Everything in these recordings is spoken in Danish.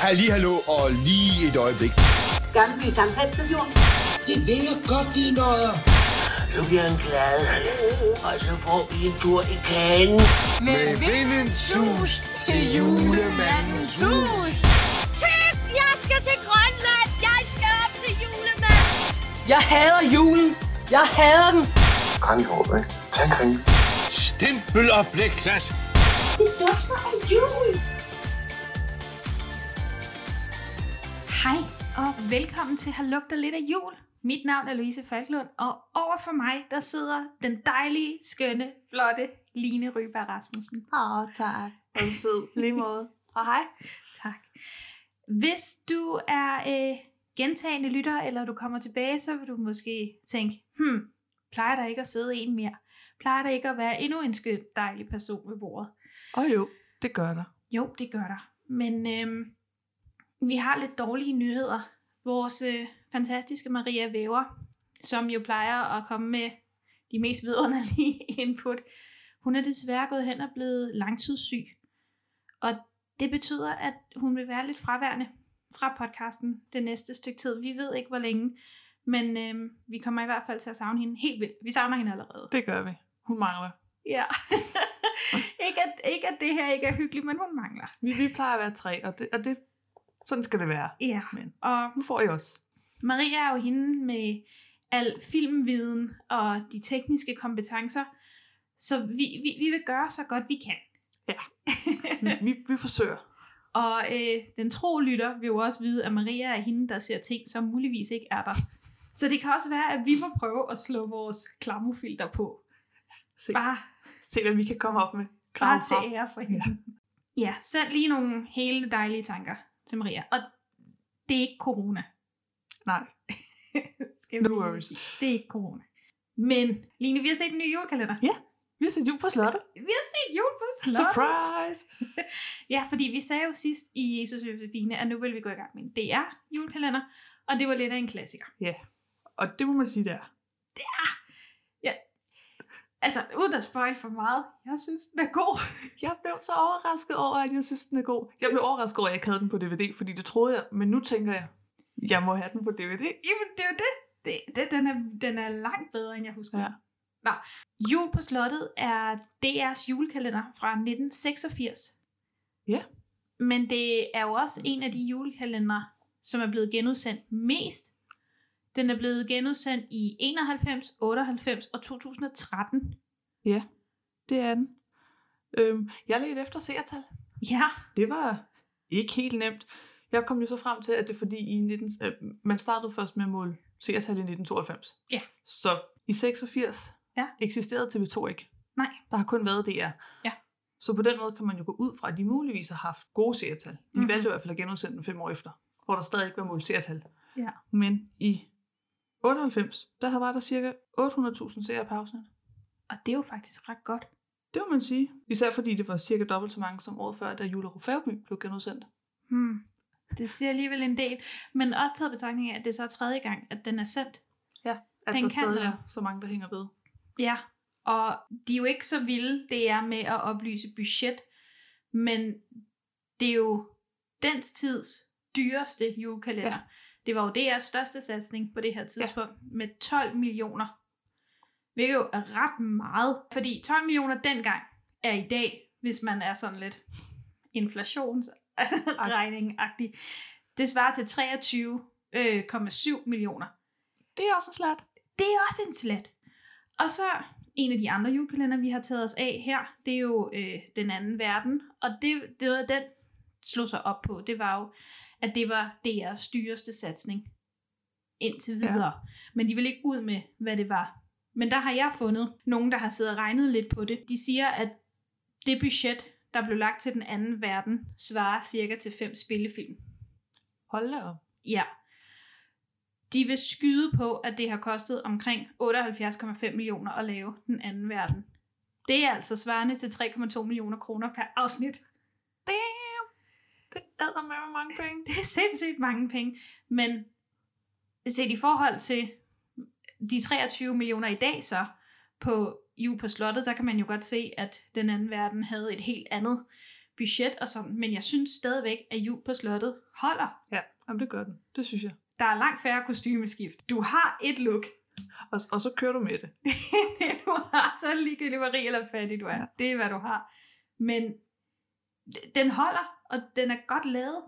Halli, hallo og lige et øjeblik. Gammelby Samtalsstation. Det vil jeg godt, de nøjer. Så bliver han glad, og så får vi en tur i kagen. Med vindens sus til julemandens hus. Typ, jeg skal til Grønland. Jeg skal op til julemanden. Jeg hader julen. Jeg hader den. Kranjehåb, ikke? Tag en. Stempel og blikklat. Det dufter af jul. Velkommen til Har lugter lidt af jul. Mit navn er Louise Falklund, og over for mig, der sidder den dejlige, skønne, flotte Line Ryberg Rasmussen. Åh, oh, tak. Og du sød. Lige måde. Og hej. Tak. Hvis du er øh, gentagende lytter, eller du kommer tilbage, så vil du måske tænke, hmm, plejer der ikke at sidde en mere? Plejer der ikke at være endnu en skøn, dejlig person ved bordet? Og jo, det gør der. Jo, det gør der. Men øhm, vi har lidt dårlige nyheder. Vores øh, fantastiske Maria Væver, som jo plejer at komme med de mest vidunderlige input, hun er desværre gået hen og blevet langtidssyg. Og det betyder, at hun vil være lidt fraværende fra podcasten det næste stykke tid. Vi ved ikke, hvor længe, men øhm, vi kommer i hvert fald til at savne hende helt vildt. Vi savner hende allerede. Det gør vi. Hun mangler. Ja. ikke, at, ikke at det her ikke er hyggeligt, men hun mangler. Vi, vi plejer at være tre, og, det, og det, sådan skal det være. Ja, Men og nu får I også. Maria er jo hende med al filmviden og de tekniske kompetencer, så vi, vi, vi vil gøre så godt vi kan. Vi, vi, vi forsøger. Og øh, den tro lytter vil jo også vide, at Maria er hende, der ser ting, som muligvis ikke er der. Så det kan også være, at vi må prøve at slå vores klamofilter på. Se, Bare, se hvad vi kan komme op med. bare Grav frem. til ære for hende. Ja. ja, send lige nogle hele dejlige tanker til Maria. Og det er ikke corona. Nej, Skal vi No worries. sige. Det er ikke corona. Men, Line, vi har set en ny julekalender. Ja. vi har set jul på slottet. Vi har set jul på slottet. Surprise! Ja, fordi vi sagde jo sidst i Jesus Josefine, at nu vil vi gå i gang med en DR julekalender, og det var lidt af en klassiker. Og det må man sige, det er. Altså, uden at spoil for meget, jeg synes, den er god. Jeg blev så overrasket over, at jeg synes, den er god. Jeg blev overrasket over, at jeg ikke havde den på DVD, fordi det troede jeg. Men nu tænker jeg, jeg må have den på DVD. Jamen, det er jo det. det, det den, er, den er langt bedre, end jeg husker. Ja. Nå, Jul på Slottet er DR's julekalender fra 1986. Ja. Men det er jo også en af de julekalendere, som er blevet genudsendt mest. Den er blevet genudsendt i 91, 98 og 2013. Ja, det er den. Øhm, jeg ledte efter seertal. Ja, Det var ikke helt nemt. Jeg kom jo så frem til, at det er fordi, i 19, øh, man startede først med at måle seertal i 1992. Ja. Så i 86 Ja. eksisterede TV2 ikke. Nej. Der har kun været DR. Ja. Så på den måde kan man jo gå ud fra, at de muligvis har haft gode seertal. De mm. valgte i hvert fald at genudsende den fem år efter, hvor der stadig ikke var målt seertal. Ja. Men i 98, der var der cirka 800.000 seere per afsnit. og det er jo faktisk ret godt. Det må man sige. Især fordi det var cirka dobbelt så mange som året før, da Julerup Færgeby blev genudsendt. Hmm. Det siger alligevel en del. Men også taget betragtning af, at det så er tredje gang, at den er sendt. At Den der kan stadig er så mange, der hænger ved. Ja, og de er jo ikke så vilde, det er med at oplyse budget, men det er jo dens tids dyreste julekalender. Ja. Det var jo DR's største satsning på det her tidspunkt, ja. med 12 millioner. Hvilket jo er ret meget, fordi 12 millioner dengang er i dag, hvis man er sådan lidt inflationsregning-agtig. Det svarer til 23,7 millioner. Det er også en slat. Det er også en slat. Og så en af de andre julekalender, vi har taget os af her, det er jo øh, Den anden verden. Og det, det var den slog sig op på, det var jo, at det var DR's dyreste satsning indtil videre. Ja. Men de vil ikke ud med, hvad det var. Men der har jeg fundet nogen, der har siddet og regnet lidt på det. De siger, at det budget, der blev lagt til den anden verden, svarer cirka til fem spillefilm. Hold da op. Ja. De vil skyde på, at det har kostet omkring 78,5 millioner at lave den anden verden. Det er altså svarende til 3,2 millioner kroner per afsnit. Æder med mange penge. Det er sindssygt mange penge. Men set i forhold til de 23 millioner i dag så på Jul på Slottet, så kan man jo godt se, at den anden verden havde et helt andet budget og sådan, men jeg synes stadigvæk, at jul på slottet holder. Ja, jamen det gør den. Det synes jeg. Der er langt færre kostymeskift. Du har et look. Og, og så kører du med det. det du har, så ligegyldigt hvor rig eller fattig du er. Ja. Det er, hvad du har. Men den holder, og den er godt lavet.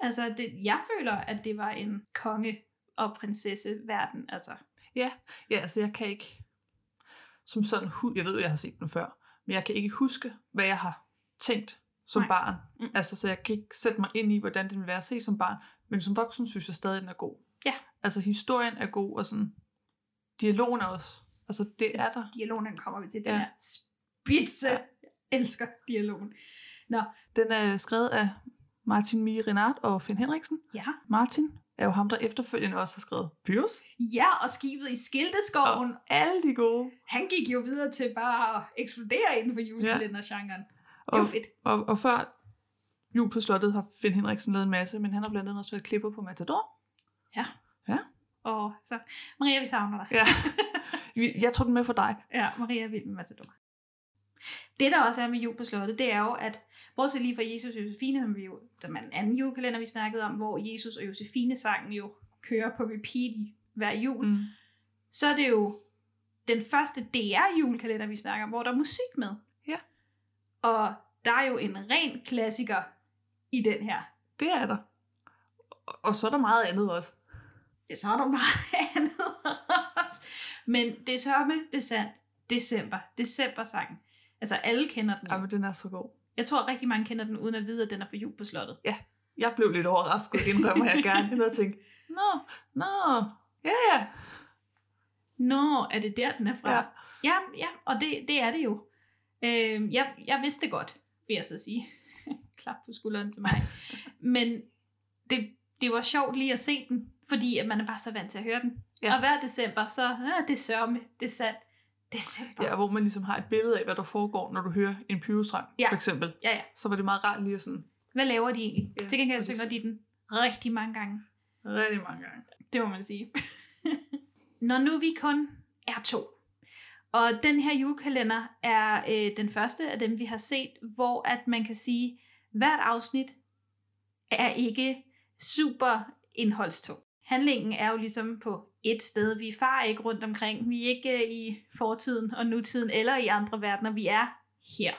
Altså, det, jeg føler, at det var en konge- og prinsesseverden. Altså, Ja, ja, altså jeg kan ikke, som sådan, jeg ved jeg har set den før, men jeg kan ikke huske, hvad jeg har tænkt som Nej. barn. Mm. Altså, så jeg kan ikke sætte mig ind i, hvordan den vil være at se som barn, men som voksen synes jeg stadig, den er god. Ja. Altså, historien er god, og sådan, dialogen er også, altså det er der. dialogen kommer vi til. Den Ja. er spidse. Jeg elsker dialogen. Den er skrevet af Martin Mie Renard og Finn Henriksen. Ja. Martin er jo ham, der efterfølgende også har skrevet Pyrus. Ja, og skibet i Skilteskoven. Alle de gode. Han gik jo videre til bare at eksplodere inden for julekalendergenren. Det Og, var fedt. og, og før Jul på Slottet har Finn Henriksen lavet en masse, men han har blandt andet også været klipper på Matador. Og så, Maria, vi savner dig. Ja. Jeg tog den med for dig. Ja, Maria er vild med Matador. Det der også er med jul på slottet, det er jo, at bortset lige fra Jesus og Josefine, som, vi jo, som er en anden julekalender, vi snakkede om, hvor Jesus og Josefine sangen jo kører på repeat hver jul, mm. Så er det jo den første DR-julekalender, vi snakker om, hvor der er musik med. Ja. Og der er jo en ren klassiker i den her. Det er der. Og- så er der meget andet også. Så er der meget andet også. Men det er sørme, det er sandt. December. December-sangen. Altså alle kender den. Ja, men den er så god. Jeg tror rigtig mange kender den, uden at vide, at den er for jul på slottet. Jeg blev lidt overrasket, indrømmer jeg gerne. Jeg havde tænkt, nå, nå, ja, ja. Nå, er det der, den er fra? Ja. ja, ja og det, det er det jo. Øh, jeg, jeg vidste det godt, vil jeg så sige. Klap på skulderen til mig. Men det, det var sjovt lige at se den, fordi at man er bare så vant til at høre den. Ja. Ja. Og hver december, så ja, det sørme, det er sandt. December. Ja, hvor man ligesom har et billede af, hvad der foregår, når du hører en pyrosang, Ja. for eksempel. ja, ja. Så var det meget rart lige at sådan, Hvad laver de egentlig? Ja, Til gengæld synger de den rigtig mange gange. rigtig mange gange. Det må man sige. Når nu vi kun er to, og den her julekalender er øh, den første af dem, vi har set, hvor at man kan sige, hvert afsnit er ikke super indholdstung. Handlingen er jo ligesom på et sted. Vi farer ikke rundt omkring. Vi er ikke øh, i fortiden og nutiden eller i andre verdener. Vi er her.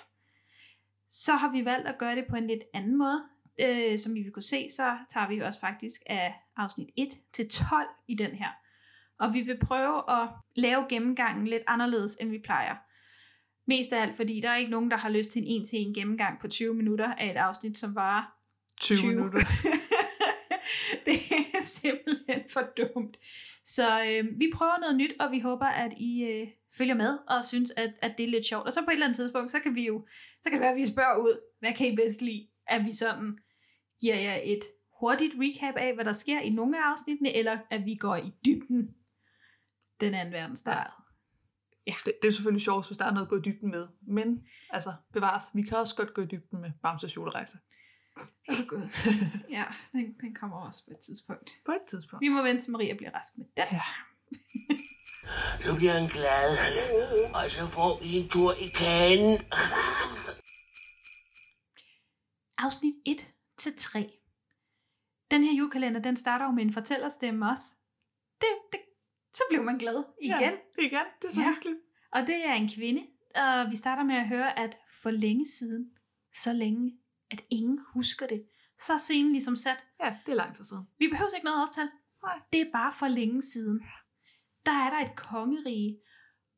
Så har vi valgt at gøre det på en lidt anden måde. Øh, som I vil kunne se, så tager vi også faktisk af afsnit 1 til 12 i den her. Og vi vil prøve at lave gennemgangen lidt anderledes, end vi plejer. Mest af alt, fordi der er ikke nogen, der har lyst til en en-til-en gennemgang på 20 minutter af et afsnit, som varer 20, 20 minutter. det er simpelthen for dumt. Så øh, vi prøver noget nyt, og vi håber, at I øh, følger med og synes, at, at det er lidt sjovt. Og så på et eller andet tidspunkt, så kan vi jo, så kan det være, at vi spørger ud, hvad kan I bedst lide? At vi sådan giver jer et hurtigt recap af, hvad der sker i nogle af afsnittene, eller at vi går i dybden den anden verdensdag. Det, det er selvfølgelig sjovt, hvis der er noget at gå i dybden med. Men altså, bevares, vi kan også godt gå i dybden med Bamses julerejse. Åh, Gud. Ja, den, den kommer også på et tidspunkt. På et tidspunkt. Vi må vente til Maria bliver rask med den. Ja. Så bliver han glad, og så får vi en tur i kagen. afsnit 1 til 3. Den her julekalender, den starter jo med en fortællerstemme også. Det, det, så blev man glad igen. Ja, igen. Det er så Ja. hyggeligt. Og det er en kvinde, og vi starter med at høre, at for længe siden, så længe, at ingen husker det, så er scenen ligesom sat. Ja, det er lang tid siden. Vi behøver ikke noget årstal. Nej. Det er bare for længe siden. Der er der et kongerige,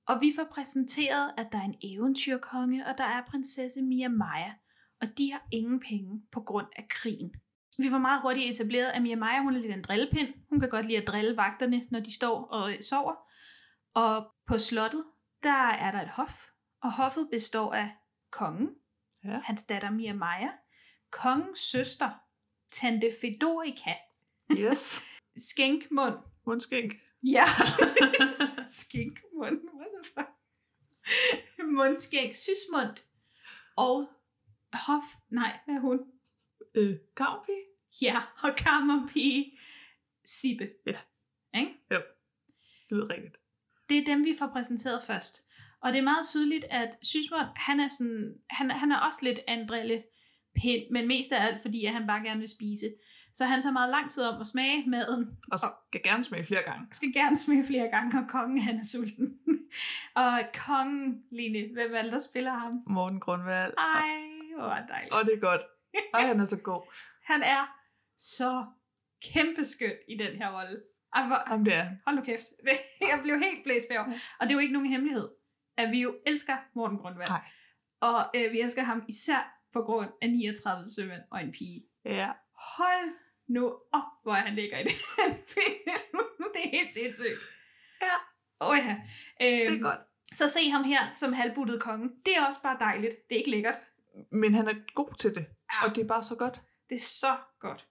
og vi får præsenteret, at der er en eventyrkonge, og der er prinsesse Mia Maja, og de har ingen penge på grund af krigen. Vi får meget hurtigt etableret, at Mia Maja, hun er lidt en drillepind. Hun kan godt lide at drille vagterne, når de står og øh, sover. Og på slottet, der er der et hof, og hoffet består af kongen, Ja. hans datter Mia Maja, kongens søster, tante Fedorica, Yes. skænkmund, Mundskænk. Ja. Skinkmund. What the fuck? Mundskænk. Sysmund. Og Hof. Nej, hvad er hun? Øh, Gavnpige? Ja, og kammerpige. Sibbe. Ja. Ikke? Det lyder rigtigt. Det er dem, vi får præsenteret først. Og det er meget tydeligt, at Sysmund, han er, sådan, han, han er også lidt af en drille pind, men mest af alt, fordi at han bare gerne vil spise. Så han tager meget lang tid om at smage maden, Og skal gerne smage flere gange. skal gerne smage flere gange, og kongen han er sulten. og kongen, Line, hvem er det, der spiller ham? Morten Grundvald. Ej, hvor er det dejligt. Og det er godt. Ej, han er så god. Han er så kæmpeskøn i den her rolle. Jamen, det er hold nu kæft. Jeg blev helt blæst bag Og det er jo ikke nogen hemmelighed, at vi jo elsker Morten Grundvald. Nej. Og øh, vi elsker ham især på grund af 39 sømænd og en pige. Ja. Hold nu op, hvor han ligger i den film. det er helt sindssygt. Ja. Åh oh, ja. Øhm, Det er godt. Så se ham her som halvbuttet konge. Det er også bare dejligt. Det er ikke lækkert. Men han er god til det. Ja. Og det er bare så godt. Det er så godt.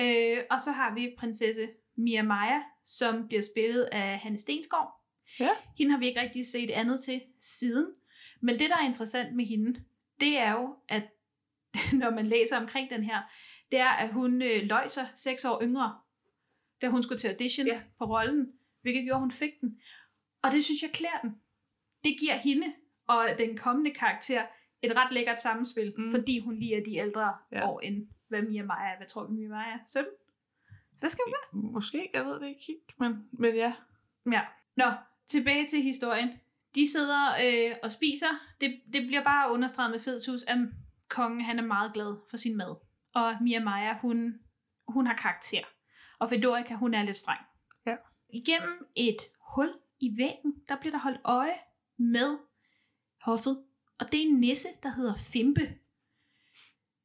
Øh, og så har vi prinsesse Mia Maja, som bliver spillet af Hanne Stensgaard. Ja. Hende har vi ikke rigtig set andet til siden. Men det, der er interessant med hende, det er jo, at når man læser omkring den her, det er, at hun øh, løj sig seks år yngre, da hun skulle til audition Ja. på rollen, hvilket gjorde, hun fik den. Og det synes jeg klæder den. Det giver hende og den kommende karakter et ret lækkert samspil, Mm. fordi hun lige er de ældre Ja. år end hvad Mia Maja er. Hvad tror du, Mia Maja er? 17? Så hvad skal hun være? Måske, jeg ved det ikke helt. Men, men ja. Ja. Nå, tilbage til historien. De sidder øh, og spiser. Det, det bliver bare understreget med fedtus, at kongen han er meget glad for sin mad. Og Mia Maja, hun, hun har karakter. Og Fedorica, hun er lidt streng. Ja. Igennem et hul i væggen, der bliver der holdt øje med hoffet. Og det er en nisse, der hedder Fimpe,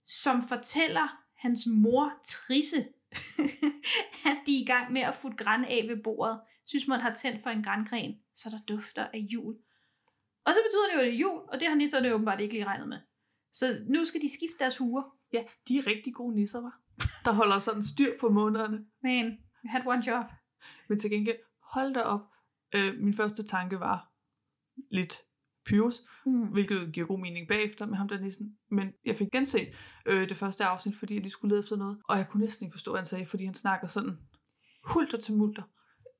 som fortæller hans mor Trisse, at de er i gang med at futte græn af ved bordet. Synes man har tændt for en grængren, så der dufter af jul. Og så betyder det jo, at det er jul, og det har nisserne åbenbart ikke lige regnet med. Så nu skal de skifte deres huer. Ja, de er rigtig gode nisser, var. Der holder sådan styr på månederne. Man, you had one job. Men til gengæld, hold da op. Øh, min første tanke var lidt Pyrus, Mm. hvilket giver god mening bagefter med ham der nissen. Men jeg fik genset øh, det første afsnit, fordi de skulle lede efter noget. Og jeg kunne næsten ikke forstå, hvad han sagde, fordi han snakker sådan hulter til multer.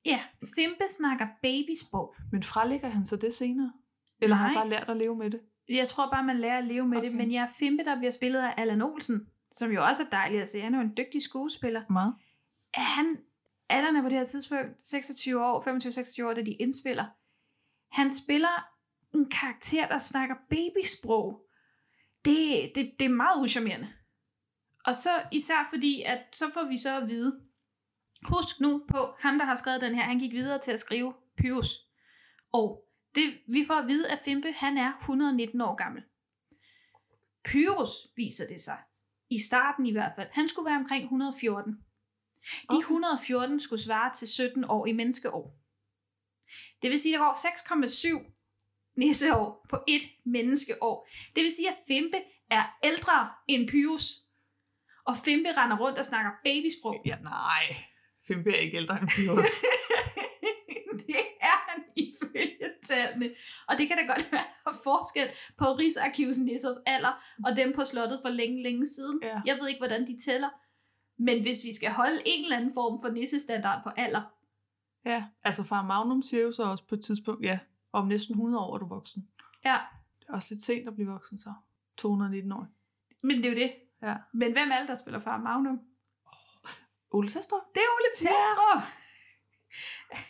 Ja, Fimpe snakker babysprog. Men frelægger han så det senere? Eller har han Nej. bare lært at leve med det? Jeg tror bare, man lærer at leve med. Okay. det. Men jeg er Fimpe, der bliver spillet af Allan Olsen, som jo også er dejlig at se. Han er jo en dygtig skuespiller. Meget. han, Allan er på det her tidspunkt 26 år, 25-26 år, da de indspiller. Han spiller en karakter, der snakker babysprog. Det, det, det er meget uschammerende. Og så især fordi, at så får vi så at vide, husk nu på, ham der har skrevet den her, han gik videre til at skrive Pyrus. Og det, vi får at vide, at Fimpe, han er 119 år gammel. Pyrus viser det sig, i starten i hvert fald, han skulle være omkring 114. De Okay. 114 skulle svare til 17 år i menneskeår. Det vil sige, at der går 6,7 nisseår på et menneskeår. Det vil sige, at Fimpe er ældre end Pyrus. Og Fimpe render rundt og snakker babysprog. Ja, nej. Fimpe er ikke ældre end Pyrus. det er han ifølge tallene. Og det kan da godt være forskel på Rigsarkivs nissers alder og dem på slottet for længe, længe siden. Ja. Jeg ved ikke, hvordan de tæller. Men hvis vi skal holde en eller anden form for nissestandard på alder, ja, altså far Magnum siger jo så også på et tidspunkt, ja, om næsten 100 år er du voksen. ja, Det er også lidt sent at blive voksen så. 219 år. men det er jo det. Ja. Men hvem er det, der spiller far Magnum? Ole Testrup? Det er Ole Testrup!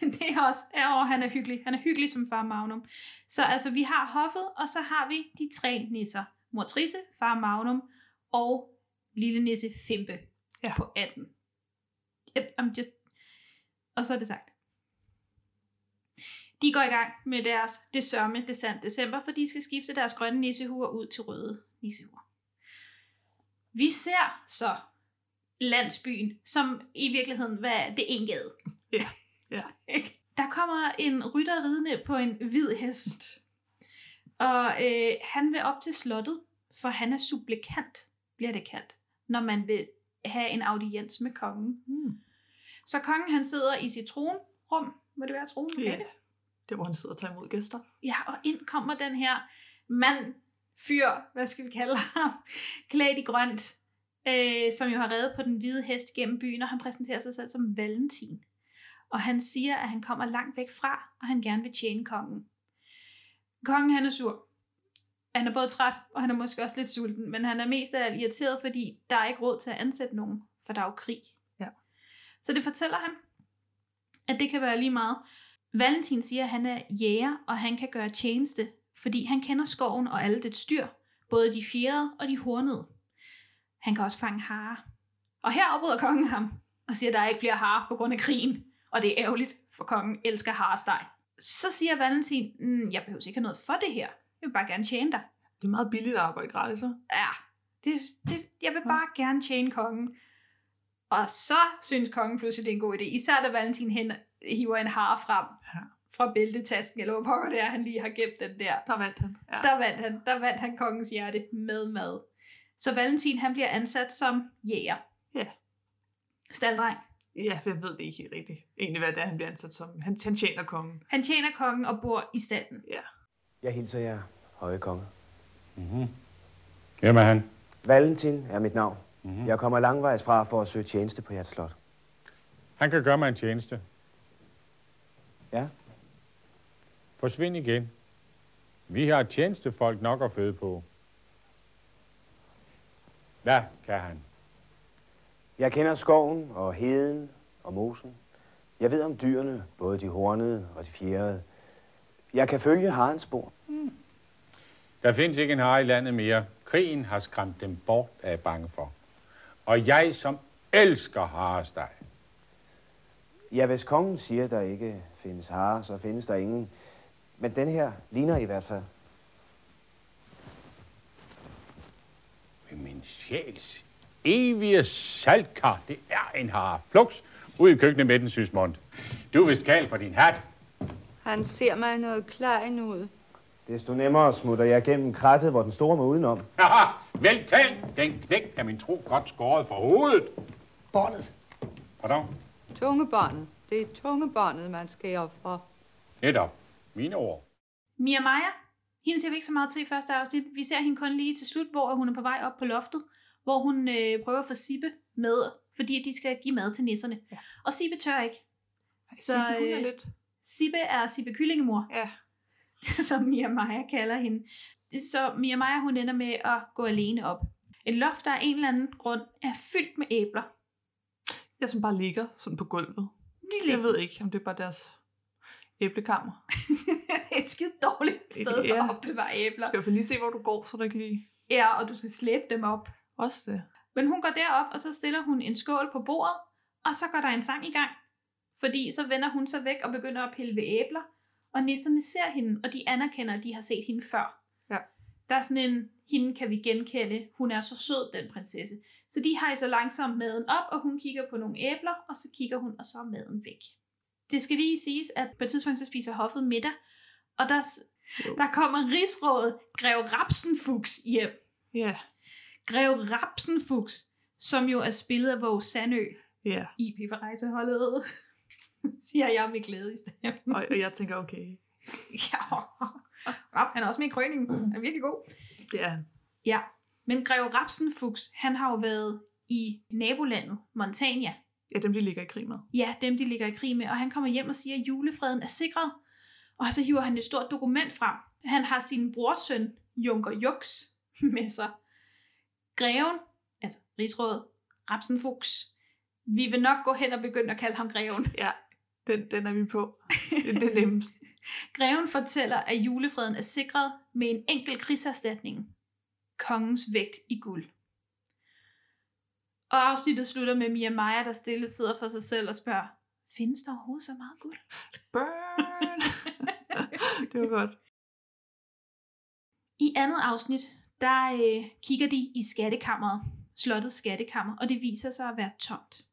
det er også, ja, åh, han er hyggelig. Han er hyggelig som far Magnum. Så altså, vi har hoffet, og så har vi de tre nisser. Mor Trisse, far Magnum og lille nisse Fimpe Ja. på 18. Yep, I'm just... Og så er det sagt. De går i gang med deres det sørme det sandt december, for de skal skifte deres grønne nissehuer ud til røde nissehuer. Vi ser så landsbyen, som i virkeligheden hvad er det er en gade. Ja, ja. Der kommer en rytter ridende på en hvid hest. Og øh, han vil op til slottet, for han er supplikant, bliver det kaldt, når man vil have en audiens med kongen. Hmm. Så kongen han sidder i sit tronrum, må det være tronen? Ja. Det hvor han sidder og tager imod gæster. Ja, og ind kommer den her mand, fyr, hvad skal vi kalde ham, klædt i grønt, øh, som jo har reddet på den hvide hest gennem byen, og han præsenterer sig selv som Valentin. Og han siger, at han kommer langt væk fra, og han gerne vil tjene kongen. Kongen han er sur. han er både træt, og han er måske også lidt sulten, men han er mest af alt irriteret, fordi der er ikke råd til at ansætte nogen, for der er jo krig. Ja. Så det fortæller han, at det kan være lige meget. Valentin siger, at han er jæger, og han kan gøre tjeneste, fordi han kender skoven og alle dets dyr, både de fjerede og de hornede. Han kan også fange harer. Og her afbryder kongen ham og siger, at der er ikke flere harer på grund af krigen, og det er ærgerligt, for kongen elsker haresteg. Så siger Valentin, "Mm, jeg behøver ikke have noget for det her. Jeg vil bare gerne tjene dig. Det er meget billigt at arbejde gratis, så. Ja, det, det, jeg vil bare gerne tjene kongen. Og så synes kongen pludselig, det er en god idé. Især da Valentin hen hiver en har frem Ja. fra bæltetasken, eller hvor pokker det er, han lige har gemt den der. Der vandt han. Ja. Der vandt han, der vandt han kongens hjerte med mad. Så Valentin, han bliver ansat som jæger. Ja. Staldreng. ja, jeg ved det ikke helt rigtigt. Egentlig, hvad det er, han bliver ansat som. Han, han tjener kongen. Han tjener kongen og bor i stalden. Ja. Jeg hilser jer, høje konge. Hvem er han? Valentin er mit navn. Mhm. Mm-hmm. Jeg kommer langvejs fra for at søge tjeneste på jeres slot. Han kan gøre mig en tjeneste. Ja? Forsvind igen. Vi har tjenestefolk nok at føde på. Hvad kan han? Jeg kender skoven og heden og mosen. Jeg ved om dyrene, både de hornede og de fjerede. Jeg kan følge harens spor. Der findes ikke en hare i landet mere. Krigen har skræmt dem bort, er jeg bange for. Og jeg, som elsker haresteg. Ja, hvis kongen siger, der ikke findes harer, så findes der ingen. Men den her ligner i hvert fald. Ved min sjæls evige saltkar, det er en hare. Flux, ud i køkkenet med den, Sysmund. Du er vist kald for din hat. Han ser mig noget klein ud. Desto nemmere smutter jeg gennem krattet, hvor den store må udenom. Haha, vel talt. Den knæk er min tro godt skåret for hovedet. Båndet. Pardon? Tungebåndet. Det er tungebåndet, man skærer for. Netop. Mine ord. Mia Maja, hende ser vi ikke så meget til i første afsnit. Vi ser hende kun lige til slut, hvor hun er på vej op på loftet, hvor hun øh, prøver at få Sibbe med, fordi de skal give mad til nisserne. Ja. Og Sibbe tør ikke. Så, hun er øh, lidt... Sibbe er Sibbe Kyllingemor, Ja. som Mia Maja kalder hende. Så Mia Maja, hun ender med at gå alene op. Et loft, der af en eller anden grund er fyldt med æbler. Jeg som bare ligger sådan på gulvet. De Jeg ved ikke, om det er bare deres æblekammer. det er et skide dårligt sted Ja. at opbevare æbler. Du skal i hvert fald lige se, hvor du går, så du ikke lige... Ja, og du skal slæbe dem op. Også det. Men hun går derop, og så stiller hun en skål på bordet, og så går der en sang i gang. Fordi så vender hun sig væk og begynder at pille ved æbler, og nisserne ser hende, og de anerkender, at de har set hende før. Ja. Der er sådan en, hende kan vi genkende, hun er så sød, den prinsesse. Så de har så langsomt maden op, og hun kigger på nogle æbler, og så kigger hun, og så er maden væk. Det skal lige siges, at på et tidspunkt så spiser hoffet middag, og der, Jo. der kommer rigsrådet Grev Rapsenfuchs hjem. Ja. Grev Rapsenfuchs, som jo er spillet af Våge Sandø Ja. i på rejseholdet, siger jeg med glæde i stemmen. Og, og jeg tænker, okay, Ja, Rap, han er også med i krøningen. Han er virkelig god. det er han. Ja, men Grev Rapsenfuchs, han har jo været i nabolandet, Montania. Ja, dem de ligger i krig med. Ja, dem de ligger i krig med, og han kommer hjem og siger, at julefreden er sikret. Og så hiver han et stort dokument frem. Han har sin brorsøn, Junker Jux, med sig. Greven, altså rigsrådet, Rapsenfuchs, vi vil nok gå hen og begynde at kalde ham greven. Ja, den, den er vi på. Det er det nemmeste. Greven fortæller, at julefreden er sikret med en enkel krigserstatning. Kongens vægt i guld. Og afsnittet slutter med Mia Maja, der stille sidder for sig selv og spørger, findes der overhovedet så meget guld? Burn! det var godt. I andet afsnit, der øh, kigger de i skattekammeret, slottets skattekammer, og det viser sig at være tomt.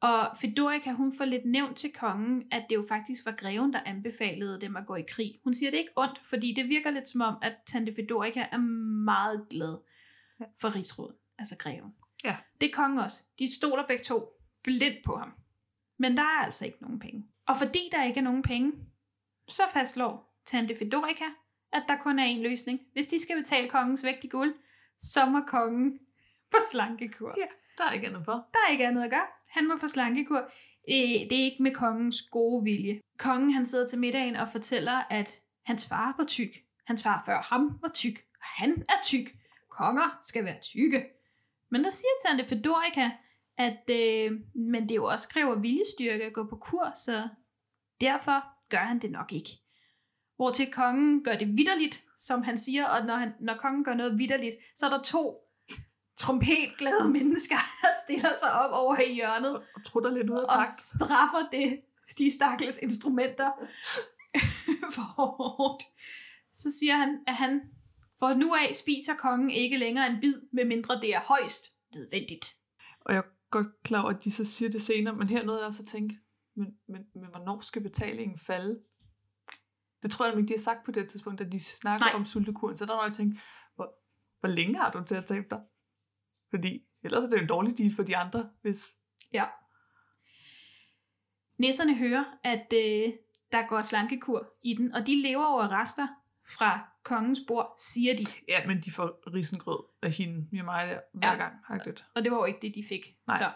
Og Fedorika, hun får lidt nævnt til kongen, at det jo faktisk var greven, der anbefalede dem at gå i krig. Hun siger det ikke ondt, fordi det virker lidt som om, at tante Fedorika er meget glad for rigsrådet, altså greven. Ja. Det er kongen også. De stoler begge to blindt på ham. Men der er altså ikke nogen penge. Og fordi der ikke er nogen penge, så fastslår tante Fedorika, at der kun er en løsning. Hvis de skal betale kongens vægt i guld, så må kongen på slankekur. Ja, der er ikke andet for. Der er ikke andet at gøre. Han må på slankekur. Øh, Det er ikke med kongens gode vilje. Kongen han sidder til middagen og fortæller, at hans far var tyk. Hans far før ham var tyk, og han er tyk. Konger skal være tykke. Men der siger Tante Fedorica, at øh, men det jo også kræver viljestyrke at gå på kur, så derfor gør han det nok ikke. Hvor til kongen gør det vidderligt, som han siger, og når, han, når kongen gør noget vidderligt, så er der to trompetglade mennesker, der stiller sig op over i hjørnet Og trutter lidt ud af og takt. straffer det, de stakkels instrumenter for hårdt. Så siger han, at han for nu af spiser kongen ikke længere en bid, medmindre det er højst nødvendigt. Og jeg er godt klar over, at de så siger det senere, men her nåede jeg også at tænke, men, men, men hvornår skal betalingen falde? Det tror jeg nemlig, de har sagt på det tidspunkt, da de snakker Nej. om sultekuren. Så der var jeg tænkt, hvor, hvor længe har du til at tabe dig? Fordi ellers er det jo en dårlig deal for de andre, hvis... Ja. Nisserne hører, at øh, der går slankekur i den, og de lever over rester fra kongens bord, siger de. Ja, men de får risengrød af hende, med mig der, hver Ja. ja. gang. Hagtigt. Og det var jo ikke det, de fik. Nej. Så.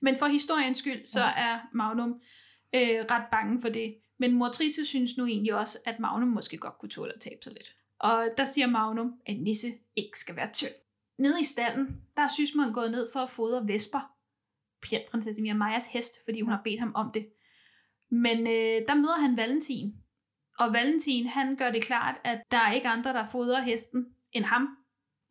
Men for historiens skyld, så er Magnum øh, ret bange for det. Men mor Trisse synes nu egentlig også, at Magnum måske godt kunne tåle at tabe sig lidt. Og der siger Magnum, at Nisse ikke skal være tynd. Nede i stallen, der er Sysmund gået ned for at fodre Vesper. Prinsesse Mia Majas hest, fordi hun har bedt ham om det. Men øh, der møder han Valentin. Og Valentin, han gør det klart, at der er ikke andre, der fodrer hesten end ham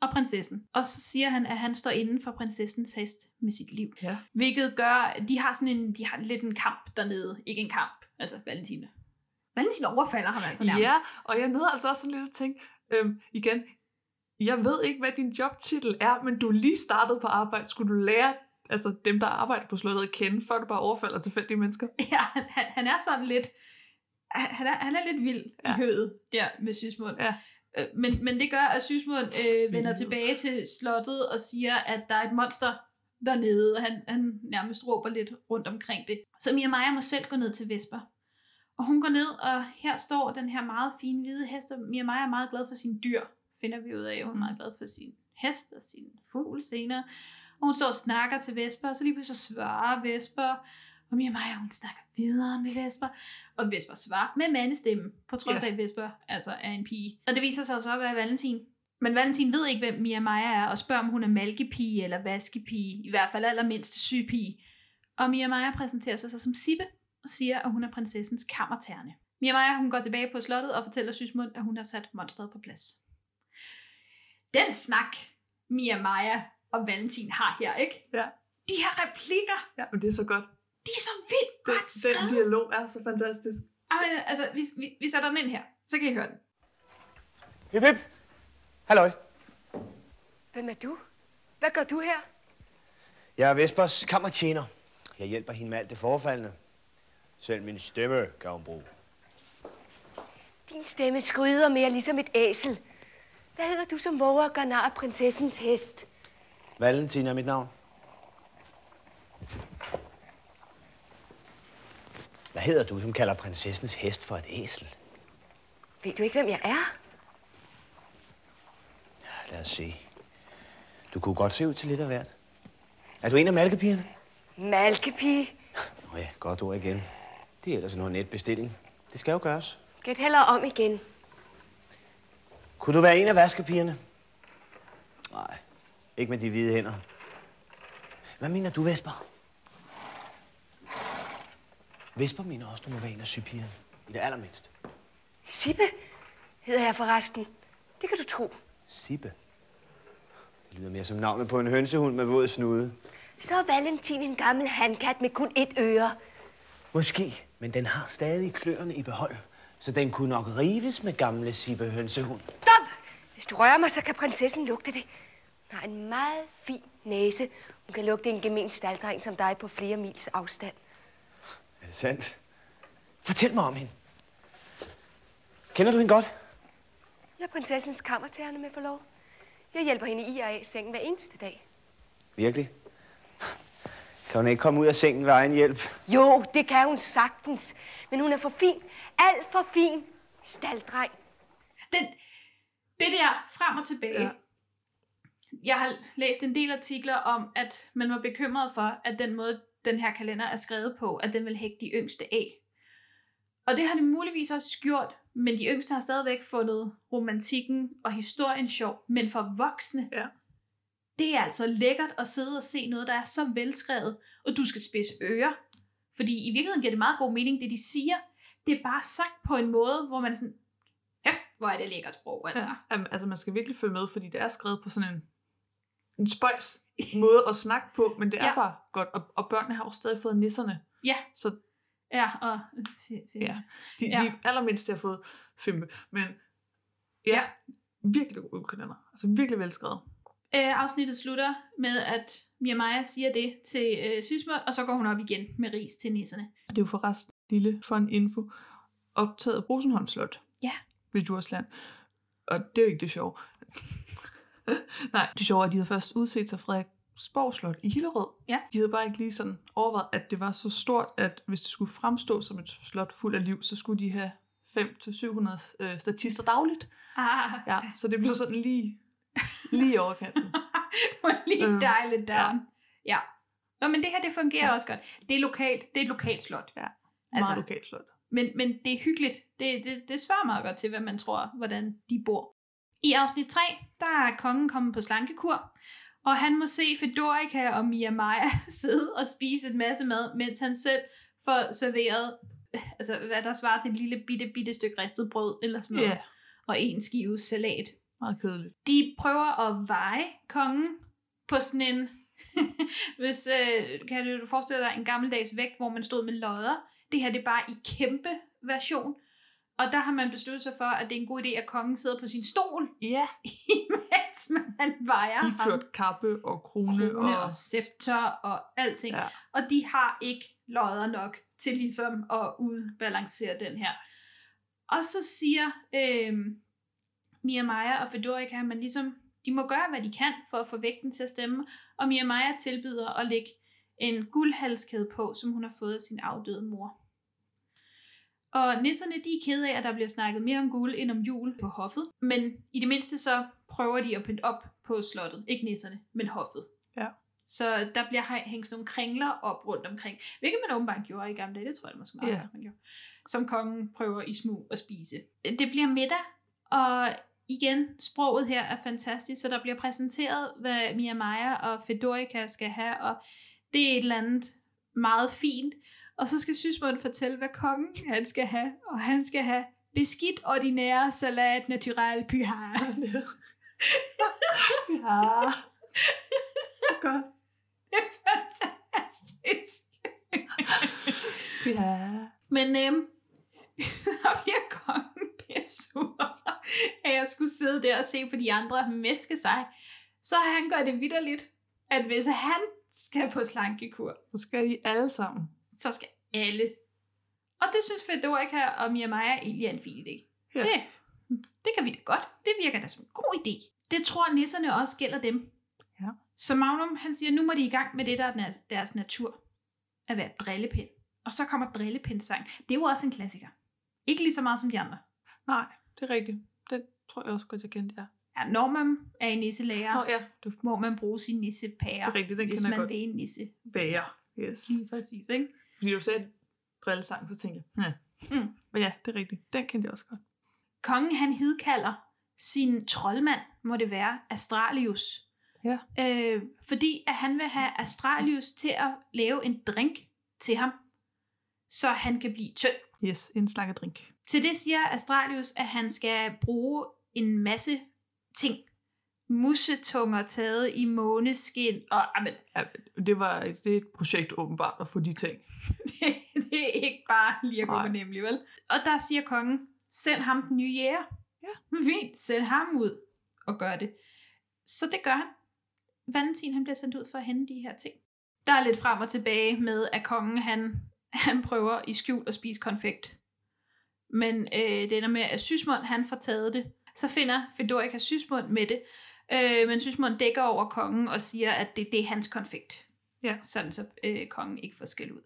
og prinsessen. Og så siger han, at han står inden for prinsessens hest med sit liv. Ja. Hvilket gør, de har sådan en, de har lidt en kamp dernede. Ikke en kamp, altså Valentin. Valentin overfalder ham altså nærmest. Ja, og jeg nåede altså også sådan lidt at tænke, øhm, igen, jeg ved ikke, hvad din jobtitel er, men du er lige startet på arbejde. Skulle du lære altså dem, der arbejder på slottet at kende, før du bare overfalder tilfældige mennesker? Ja, han, han, er sådan lidt, han er, han er lidt vild ja. i hødet der med Sysmund. Ja. Øh, Men, men det gør, at Sysmund øh, vender tilbage til slottet og siger, at der er et monster dernede, og han, han nærmest råber lidt rundt omkring det. Så Mia Maja må selv gå ned til Vesper. Og hun går ned, og her står den her meget fine hvide hest, og Mia Maja er meget glad for sin dyr, finder vi ud af. Hun er meget glad for sin hest og sin fugl senere. Og hun står og snakker til Vesper, og så lige pludselig så svarer Vesper, og Mia Maja, hun snakker videre med Vesper, og Vesper svarer med mandestemme, på trods Ja. af, at Vesper altså er en pige. Og det viser sig jo så at være Valentin. Men Valentin ved ikke, hvem Mia Maja er, og spørger, om hun er malkepige eller vaskepige, i hvert fald allermindst sygepige. Og Mia Maja præsenterer sig så som Sibbe, og siger, at hun er prinsessens kammerterne. Mia Maja, hun går tilbage på slottet og fortæller Sysmund, at hun har sat monstret på plads. Den snak, Mia Maja og Valentin har her, ikke? Ja. De her replikker, Ja, men det er så godt. De er så vildt godt Den skrevet. dialog er så fantastisk. Amen, altså, vi, vi, vi sætter den ind her, så kan I høre den. Hip, hip. Halløj. Hvem er du? Hvad gør du her? Jeg er Vespers kammertjener. Jeg hjælper hende med alt det forfaldende. Selv min stemme kan hun bruge. Din stemme skryder mere ligesom et æsel. Hvad hedder du som våger og gør nar af prinsessens hest? Valentin er mit navn. Hvad hedder du, som kalder prinsessens hest for et æsel? Ved du ikke, hvem jeg er? Lad os se. Du kunne godt se ud til lidt af hvert. Er du en af malkepigerne? Malkepige. Nå ja, godt ord igen. Det er ellers en net bestilling. Det skal jo gøres. Gæt heller om igen. Kunne du være en af vaskepigerne? Nej, ikke med de hvide hænder. Hvad mener du, Vesper? Vesper mener også, du må være en af sygepigerne. I det allermindste. Sibbe hedder jeg forresten. Det kan du tro. Sibbe. Det lyder mere som navnet på en hønsehund med våd snude. Så er Valentin en gammel handkat med kun et øre. Måske, men den har stadig kløerne i behold. Så den kunne nok rives med gamle Sibbe hønsehund. Stop! Hvis du rører mig, så kan prinsessen lugte det. Hun har en meget fin næse. Hun kan lugte en gemen staldreng som dig på flere mils afstand. Sandt? Fortæl mig om hende. Kender du hende godt? Jeg er prinsessens kammertærne med forlov. Jeg hjælper hende i og af sengen hver eneste dag. Virkelig? Kan hun ikke komme ud af sengen ved egen hjælp? Jo, det kan hun sagtens. Men hun er for fin. Alt for fin. Staldreng. Den, det der frem og tilbage. Ja. Jeg har læst en del artikler om, at man var bekymret for, at den måde, den her kalender er skrevet på, at den vil hægte de yngste af. Og det har de muligvis også gjort, men de yngste har stadigvæk fundet romantikken og historien sjov. Men for voksne, ja. det er altså lækkert at sidde og se noget, der er så velskrevet, og du skal spidse ører. Fordi i virkeligheden giver det meget god mening, det de siger. Det er bare sagt på en måde, hvor man er sådan, hæft, hvor er det lækkert sprog, altså. Ja, altså man skal virkelig følge med, fordi det er skrevet på sådan en, en spøjs måde at snakke på, men det er Ja. bare godt. Og, og børnene har jo stadig fået nisserne. Ja. Så Ja, og... ja, de, Ja. de allermindste har fået fimpe. Men ja, ja. virkelig gode kalender. Altså virkelig velskrevet. Øh, afsnittet slutter med, at Mia Maja siger det til øh, Sysmål, og så går hun op igen med ris til nisserne. Og det er jo forresten lille for en info. Optaget Rosenholm Slot. Ja. Ved Djursland. Og det er jo ikke det sjove. Nej, det sjove er, at de havde først udset sig Frederiksborg Slot i Hillerød. Ja. De havde bare ikke lige sådan overvejet, at det var så stort, at hvis det skulle fremstå som et slot fuld af liv, så skulle de have 500-700 øh, statister dagligt. Ah, Ja, så det blev sådan lige, lige overkanten. lige Øhm, dejligt down. Ja. Nå, men det her, det fungerer ja. også godt. Det er lokalt. Det er et lokalt slot. Ja, Altså- meget lokalt slot. Men, men det er hyggeligt. Det, det, det svarer meget godt til, hvad man tror, hvordan de bor. I afsnit 3, der er kongen kommet på slankekur, og han må se Fedorika og Mia Maja sidde og spise en masse mad, mens han selv får serveret, altså hvad der svarer til et lille bitte, bitte stykke ristet brød, eller sådan noget, Ja. og en skive salat. Meget kedeligt. De prøver at veje kongen på sådan en, hvis øh, kan du forestille dig en gammeldags vægt, hvor man stod med lodder. Det her det er bare i kæmpe version. Og der har man besluttet sig for, at det er en god idé, at kongen sidder på sin stol, Ja. imens man vejer ham. Iført kappe og krone, Krone og... og scepter og alting. Ja. Og de har ikke lodder nok til ligesom at udbalancere den her. Og så siger øh, Mia Maja og Fedorika, at man ligesom, de må gøre, hvad de kan for at få vægten til at stemme. Og Mia Maja tilbyder at lægge en guldhalskæde på, som hun har fået af sin afdøde mor. Og nisserne, de er kede af, at der bliver snakket mere om guld end om jul på hoffet. Men i det mindste så prøver de at pynte op på slottet. Ikke nisserne, men hoffet. Ja. Så der bliver hæ- hængt sådan nogle kringler op rundt omkring. Hvilket man åbenbart gjorde i gamle dage. Det tror jeg måske meget, yeah. man gjorde. Som kongen prøver i smug at spise. Det bliver middag, og igen, sproget her er fantastisk, så der bliver præsenteret, hvad Mia Maja og Fedorika skal have, og det er et eller andet meget fint. Og så skal Sysmund fortælle, hvad kongen han skal have, og han skal have beskidt ordinære salat natural pyhar. Ja. Så godt. Det er fantastisk. Ja. Men øhm, der bliver kongen pissur, at jeg skulle sidde der og se på de andre meske sig. Så han gør det vidderligt, at hvis han skal på slankekur, Så skal de alle sammen. Så skal alle. Og det synes Fedorika og Mia Maja egentlig er en fin idé. Ja. Det, det kan vi da godt. Det virker da som en god idé. Det tror nisserne også gælder dem. Ja. Så Magnum, han siger, nu må de i gang med det, der er deres natur. At være drillepind. Og så kommer drillepindsang. Det er jo også en klassiker. Ikke lige så meget som de andre. Nej, det er rigtigt. Det tror jeg også godt, jeg kendte, ja. Ja, når man er i nisselærer, Nå ja, det må man bruge sin nissepære, Det er rigtigt, den hvis kender jeg man godt. vil en nisse. bager. Yes. Lige præcis, ikke? Fordi du sagde drillesang, så tænkte jeg, hmm. Mm. Men ja, det er rigtigt. Den kendte jeg også godt. Kongen han hidkalder sin troldmand, må det være, Astralius. Ja. Øh, fordi at han vil have Astralius til at lave en drink til ham, så han kan blive tynd. Yes, en slangedrink. Til det siger Astralius, at han skal bruge en masse ting. Musetunger taget i måneskin, og amen, Ja, det var det er et projekt åbenbart at få de ting. det, det er ikke bare lige at gå på nemlig, vel? Og der siger kongen, send ham den nye jæger. Ja. Fint, send ham ud og gør det. Så det gør han. Valentin han bliver sendt ud for at hente de her ting. Der er lidt frem og tilbage med, at kongen han, han prøver i skjul at spise konfekt. Men øh, det ender med, at Sysmund han får taget det. Så finder Fedorika Sysmund med det. Øh, men Sysmund dækker over kongen og siger, at det, det er hans konfekt. Ja. Sådan så øh, kongen ikke får skæld ud.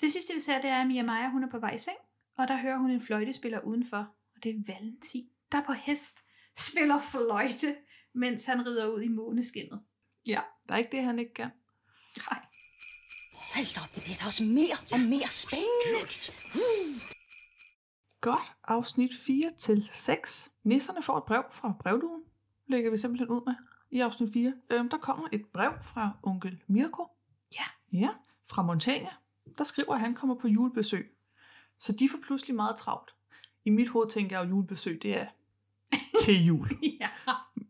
Det sidste vi ser, det er, at Mia Maja hun er på vej i seng. Og der hører hun en fløjtespiller udenfor. Og det er Valentin, der på hest spiller fløjte, mens han rider ud i måneskinnet. Ja. Der er ikke det, han ikke kan. Nej. Hold op, det bliver da også mere og mere spændende. Godt. Afsnit 4 til 6. Nisserne får et brev fra brevduen. Lægger vi simpelthen ud med i afsnit 4. Øhm, der kommer et brev fra onkel Mirko. Ja. Ja, fra Montagna. Der skriver, at han kommer på julebesøg. Så de får pludselig meget travlt. I mit hoved tænker jeg at julebesøg, det er til jul. ja.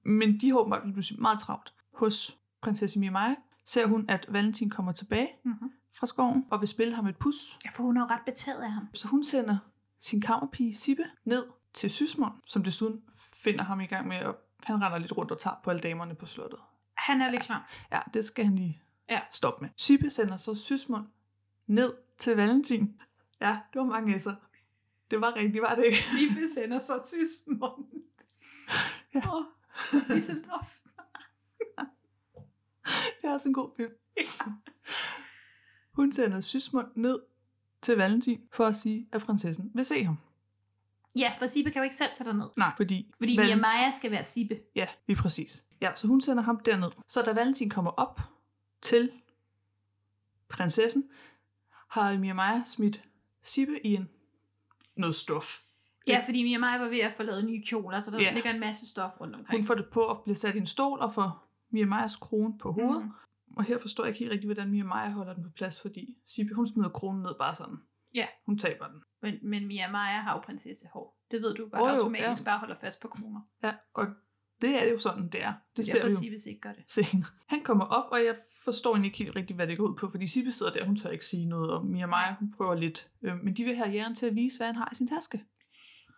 Men de håber pludselig meget travlt. Hos prinsesse Mia Maja ser hun, at Valentin kommer tilbage Mm-hmm. fra skoven og vil spille ham et pus. Ja, for hun er jo ret betaget af ham. Så hun sender sin kammerpige Sibbe ned til Sysmund, som desuden finder ham i gang med at han render lidt rundt og tager på alle damerne på slottet. Han er lidt klam. Ja, det skal han lige Ja. stoppe med. Sibbe sender så Sysmund ned til Valentin. Ja, det var mange S'er. Det var rigtigt, var det ikke? Sibbe sender så Sysmund. Ja. Åh, Düsseldorf. Det er også en god film. Hun sender Sysmund ned til Valentin for at sige, at prinsessen vil se ham. Ja, for Sibbe kan jo ikke selv tage derned. Nej, fordi... Fordi Mia Maja skal være Sibbe. Ja, lige præcis. Ja, så hun sender ham derned. Så da Valentin kommer op til prinsessen, har Mia Maja smidt Sibbe i en noget stof. Ja, fordi Mia Maja var ved at få lavet nye kjoler, så der Ja. ligger en masse stof rundt omkring. Hun får det på at blive sat i en stol og får Mia Majas krone på hovedet. Mm. Og her forstår jeg ikke helt rigtigt, hvordan Mia Maja holder den på plads, fordi Sibbe, hun smider kronen ned bare sådan. Ja. Hun taber den. Men, men Mia Maja har jo prinsessehår. Det ved du godt Åh, jo, automatisk ja. bare holder fast på kroner. Ja, og det er jo sådan, det er. Det ser vi jo Sibbe ikke gør det. senere. Han kommer op, og jeg forstår egentlig ikke helt rigtigt, hvad det går ud på, fordi Sibbe sidder der, hun tør ikke sige noget, og Mia Maja, hun prøver lidt. Øh, men de vil have jæren til at vise, hvad han har i sin taske.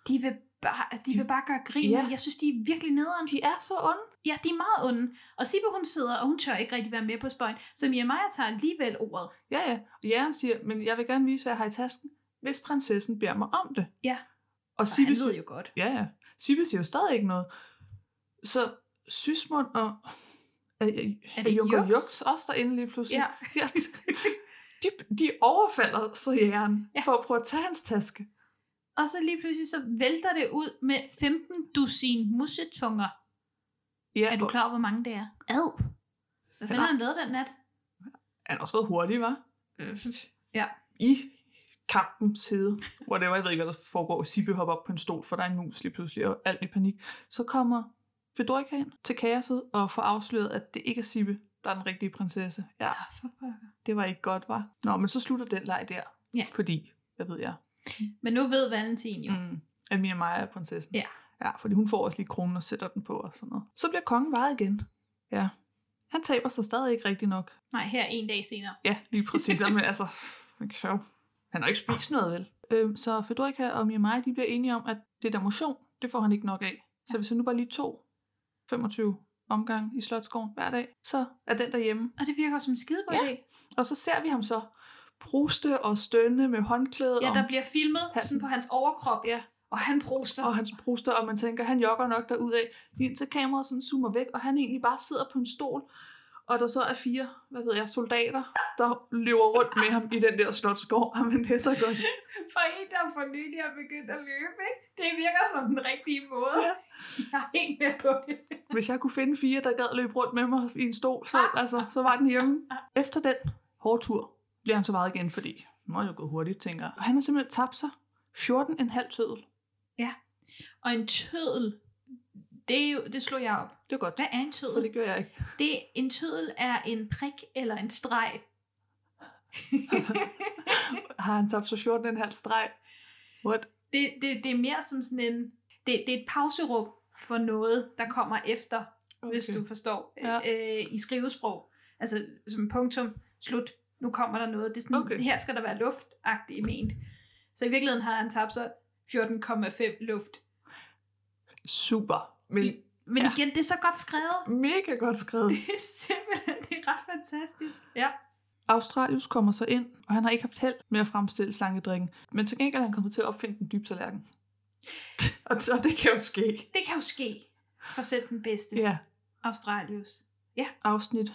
De vil bare, altså, de, vil bare gøre grin. Ja. Jeg synes, de er virkelig nederen. De er så onde. Ja, de er meget onde. Og Sibbe, hun sidder, og hun tør ikke rigtig være med på spøjen. Så Mia Maja tager alligevel ordet. Ja, ja. Og jæren siger, men jeg vil gerne vise, hvad jeg har i tasken, hvis prinsessen beder mig om det. Ja. Og Og Sibbe siger, ved jo godt. Ja, ja. Sibbe siger jo stadig ikke noget. Så Sysmund og... Er, er, er Junker? Jux også derinde lige pludselig? Ja. ja. De, de overfalder så jæren ja. for at prøve at tage hans taske. Og så lige pludselig så vælter det ud med 15 dusin musetunger. Ja, Er du klar over, hvor mange det er? Ad! Hvad fanden har han lavet den nat? Han har også været hurtig, var? Ja. I kampens hede, whatever, jeg ved ikke, hvad der foregår. Sibbe hopper op på en stol, for der er en mus lige pludselig, og alt i panik. Så kommer Fedorika ind til kaoset og får afsløret, at det ikke er Sibbe, der er den rigtige prinsesse. Ja, for pokker. det var ikke godt, var. Nå, men så slutter den leg der. Ja. Fordi, hvad ved jeg, Men nu ved Valentin jo. mm, at Mia Maja er prinsessen. Ja. Ja, fordi hun får også lige kronen og sætter den på og sådan noget. Så bliver kongen varet igen. Ja. Han taber sig stadig ikke rigtig nok. Nej, her en dag senere. Ja, lige præcis. Men altså, jo- han har ikke spist noget, vel? Øhm, så Fedorika og Mia Maja, de bliver enige om, at det der motion, det får han ikke nok af. Så hvis han nu bare lige tog 25 omgang i Slottsgården hver dag, så er den derhjemme. Og det virker som en skidegod Ja. idé. Og så ser vi ham så pruste og stønne med håndklædet Ja, der bliver filmet halsen. sådan på hans overkrop. Ja. Og han proster. og hans pruster, og man tænker, han jogger nok derudad, indtil kameraet sådan zoomer væk, og han egentlig bare sidder på en stol, og der så er fire, hvad ved jeg, soldater, der løber rundt med ham i den der slotsgård. Jamen, det er så godt. For en, der for nylig har begyndt at løbe, ikke? Det virker som den rigtige måde. Jeg er helt med på det. Hvis jeg kunne finde fire, der gad løbe rundt med mig i en stol, så, altså, så var den hjemme. Efter den hårde tur bliver han så vejet igen, fordi nu er jo gået hurtigt, tænker jeg. Og han har simpelthen tabt sig 14,5 tødel. Ja. Og en tødel, det, er jo, det slog jeg op. Det er godt. Hvad er en tødel? For det gør jeg ikke. Det, en tødel er en prik eller en streg. Har han tabt sig 14,5 streg? What? Det, det, det er mere som sådan en... Det, det er et pauserum for noget, der kommer efter, okay. hvis du forstår, Ja. øh, i skrivesprog. Altså som punktum, slut, nu kommer der noget. Det er sådan, Okay. her skal der være luftagtigt ment. Så i virkeligheden har han tabt sig 14,5 luft. Super. Men Men igen, det er så godt skrevet. mega godt skrevet. Det er simpelthen det er ret fantastisk. Ja. Australius kommer så ind, og han har ikke haft held med at fremstille slangedrikken. Men til gengæld er han kommet til at opfinde den dybe tallerken. og så det kan jo ske. Det kan jo ske for selv den bedste. Ja. Australius. Ja. Afsnit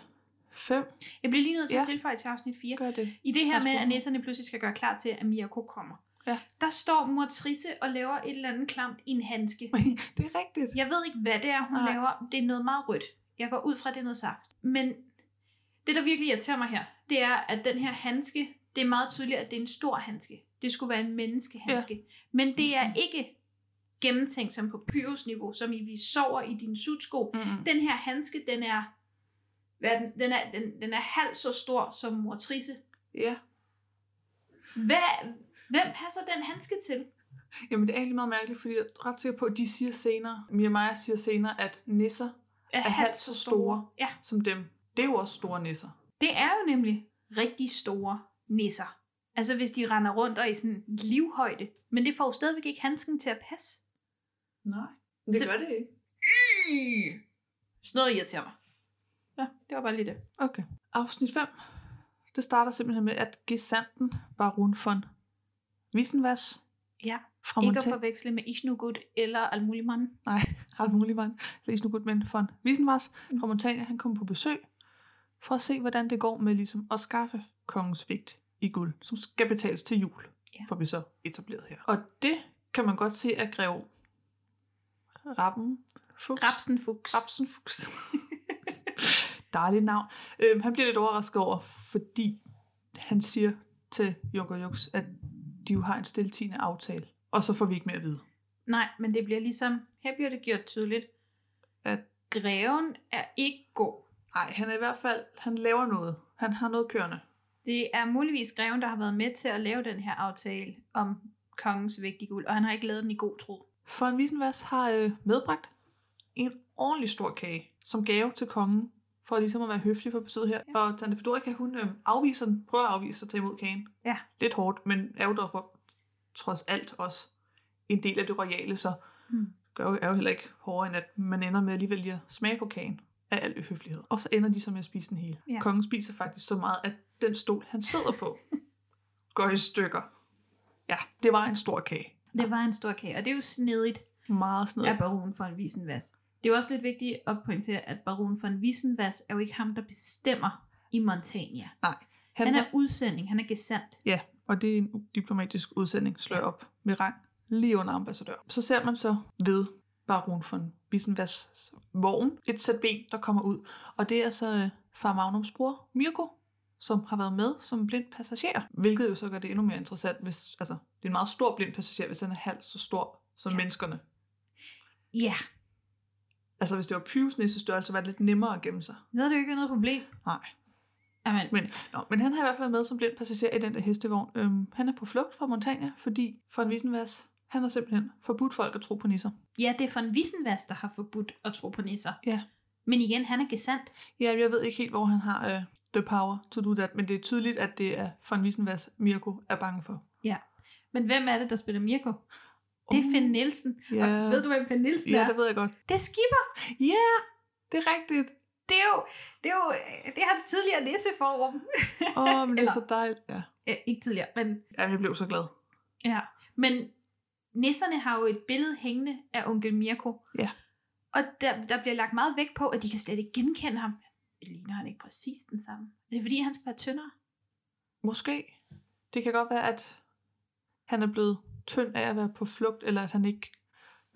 5. Jeg bliver lige nødt til Ja. at tilføje til afsnit 4. Gør det. I det her med, at nisserne pludselig skal gøre klar til, at Mirko kommer. Ja. Der står mor Trisse og laver et eller andet klamt i en handske. det er rigtigt. Jeg ved ikke, hvad det er, hun Nej. Laver. Det er noget meget rødt. Jeg går ud fra, at det er noget saft. Men det, der virkelig irriterer mig her, det er, at den her handske, det er meget tydeligt, at det er en stor handske. Det skulle være en menneskehandske. Ja. Men det er ikke gennemtænkt som på Pyrus-niveau, som i vi sover i din sutsko. Mm. Den her handske, den er, hvad er den, den, er, den, den er halvt så stor som mor Trisse. Ja. Hvad, hvem passer den handske til? Jamen, det er egentlig meget mærkeligt, fordi jeg er ret sikker på, at de siger senere, Mia Maja siger senere, at nisser er, er halvt så store Ja. som dem. Det er jo også store nisser. Det er jo nemlig rigtig store nisser. Altså hvis de render rundt og er i sådan livhøjde. Men det får jo stadigvæk ikke handsken til at passe. Nej, det Så- gør det ikke. Sådan noget irriterer mig. Ja, det var bare lige det. Okay. Afsnit 5. Det starter simpelthen med, at gesandten Baron von Wissenwas Ja, fra ikke at forveksle med Ishnugud eller Almuliman. Nej. Læs nu godt, men von Wissenwas fra Montagna, han kommer på besøg for at se, hvordan det går med ligesom at skaffe kongens vægt i guld, som skal betales til jul, Ja. for vi så etableret her. Og det kan man godt se at greve Rappen Fuchs. Rapsenfuchs. Rapsenfuchs. Dejligt navn. Øhm, han bliver lidt overrasket over, fordi han siger til Junker Jux, at de jo har en stiltigende aftale. Og så får vi ikke mere at vide. Nej, men det bliver ligesom, her bliver det gjort tydeligt, at greven er ikke god. Nej, han er i hvert fald, han laver noget. Han har noget kørende. Det er muligvis greven, der har været med til at lave den her aftale om kongens vægtige guld, og han har ikke lavet den i god tro. For en Wiesenvas har øh, medbragt en ordentlig stor kage som gave til kongen, for ligesom at være høflig for besøget her. Ja. Og Tante Fedorika, hun øh, afviser den, prøver at afvise at tage imod kagen. Ja. Lidt hårdt, men er jo dog trods alt også en del af det royale, så Mm. gør jo, er jo heller ikke hårdere, end at man ender med alligevel lige at smage på kagen af al høflighed. Og så ender de så med at spise den hele. Ja. Kongen spiser faktisk så meget, at den stol, han sidder på, går i stykker. Ja, det var en stor kage. Det var en stor kage, og det er jo snedigt Meget snedigt. af baron von Wiesenvas. Det er jo også lidt vigtigt at pointere, at baron von Wiesenvas er jo ikke ham, der bestemmer i Montagna. Nej. Han, han er udsending, han er gesandt. Ja, og det er en diplomatisk udsending, slår op med rang lige under ambassadør. Så ser man så ved baron von Wissenvas vogn et sæt ben, der kommer ud. Og det er så øh, far Magnums bror, Mirko, som har været med som blind passager. Hvilket jo så gør det endnu mere interessant, hvis altså, det er en meget stor blind passager, hvis han er halvt så stor som ja. menneskerne. Ja, Altså hvis det var Pyrus næste størrelse, var det lidt nemmere at gemme sig. så er det jo ikke noget problem. Nej. Amen. Men, nå, men han har i hvert fald med som blind passager i den der hestevogn. Øhm, han er på flugt fra Montagna, fordi von Wissenvas, han har simpelthen forbudt folk at tro på nisser. Ja, det er von Wiesenvas, der har forbudt at tro på nisser. Ja. Men igen, han er gesandt. Ja, jeg ved ikke helt, hvor han har øh, the power to do that, men det er tydeligt, at det er von Wissenvas, Mirko er bange for. Ja. Men hvem er det, der spiller Mirko? Det er. Finn Nielsen. Ja. Og ved du, hvem Finn Nielsen Ja, er? det ved jeg godt. Det er Skipper. Ja, det er rigtigt. Det er jo, det er jo det er hans tidligere nisseform. Åh, oh, men det er Eller- så dejligt. Ja. Ikke tidligere, men ja, jeg blev så glad. ja. Men nisserne har jo et billede hængende af onkel Mirko. Ja. Og der, der bliver lagt meget vægt på, at de kan slet ikke genkende ham. Ligner han ikke præcis den samme? Er det fordi, han skal være tyndere? Måske. Det kan godt være, at han er blevet tynd af at være på flugt, eller at han ikke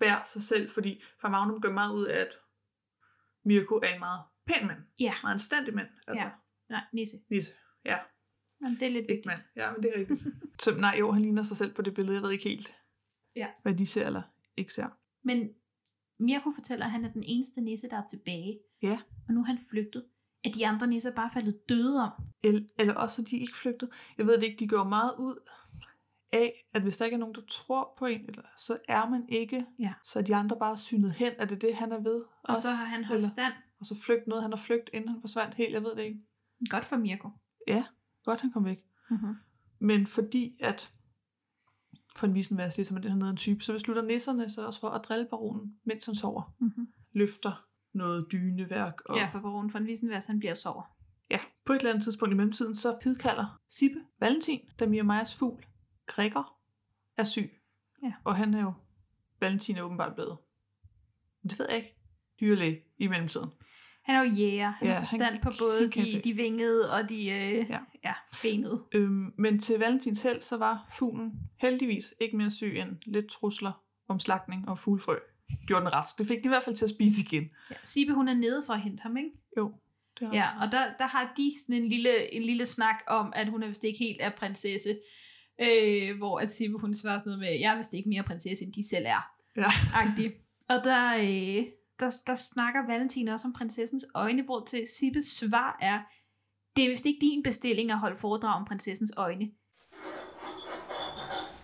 bærer sig selv, fordi fra Magnum gør meget ud af, at Mirko er en meget pæn mand. Ja. Meget anstændig mand. Altså, Ja. Nej, nisse. Nisse. Ja, Jamen, det er lidt ikke mand. Ja, men det er rigtigt. så nej, jo, han ligner sig selv på det billede. Jeg ved ikke helt, Ja. hvad de ser eller ikke ser. Men Mirko fortæller, at han er den eneste nisse, der er tilbage. Ja. Og nu er han flygtet. At de andre nisser bare faldet døde om. Eller, eller også, at de ikke flygtet. Jeg ved det ikke, de går meget ud af, at hvis der ikke er nogen, der tror på en, eller, så er man ikke. Ja. Så er de andre bare synet hen, at det er det, han er ved. Og så har han holdt eller, stand. Og så flygt noget, han har flygt, inden han forsvandt helt, jeg ved det ikke. Godt for Mirko. Ja, godt han kom væk. Mm-hmm. Men fordi at for en visen værst, ligesom at det hernede er en type, så beslutter nisserne så også for at drille baronen, mens han sover. Mm-hmm. Løfter noget dyneværk. Og, Ja, for baron von Wiesenvers, han bliver sover. ja, på et eller andet tidspunkt i mellemtiden, så hidkalder Sibbe Valentin, da Mia Majas fugl, Gregor, er syg. Ja. Og han er jo, Valentin er åbenbart blevet, men det ved jeg ikke, dyrlæge i mellemtiden. Han er jo jæger. Han Ja, har han- forstand på både han de, de vingede og de øh, Ja. ja, benede. Øhm, men til Valentins held, så var fuglen heldigvis ikke mere syg end lidt trusler om slagtning og fuglefrø. Gjorde den rask. Det fik de i hvert fald til at spise igen. Ja, Sibe, hun er nede for at hente ham, ikke? Jo. Det er Ja, også- og der, der har de sådan en lille, en lille snak om, at hun er vist ikke helt er prinsesse. Øh, hvor at Sibbe, hun svarer sådan noget med, jeg er vist ikke mere prinsesse, end de selv er. Ja. Agtig. Og der, øh, der, der snakker Valentin også om prinsessens øjne, hvor til Sibbes svar er, det er vist ikke din bestilling at holde foredrag om prinsessens øjne.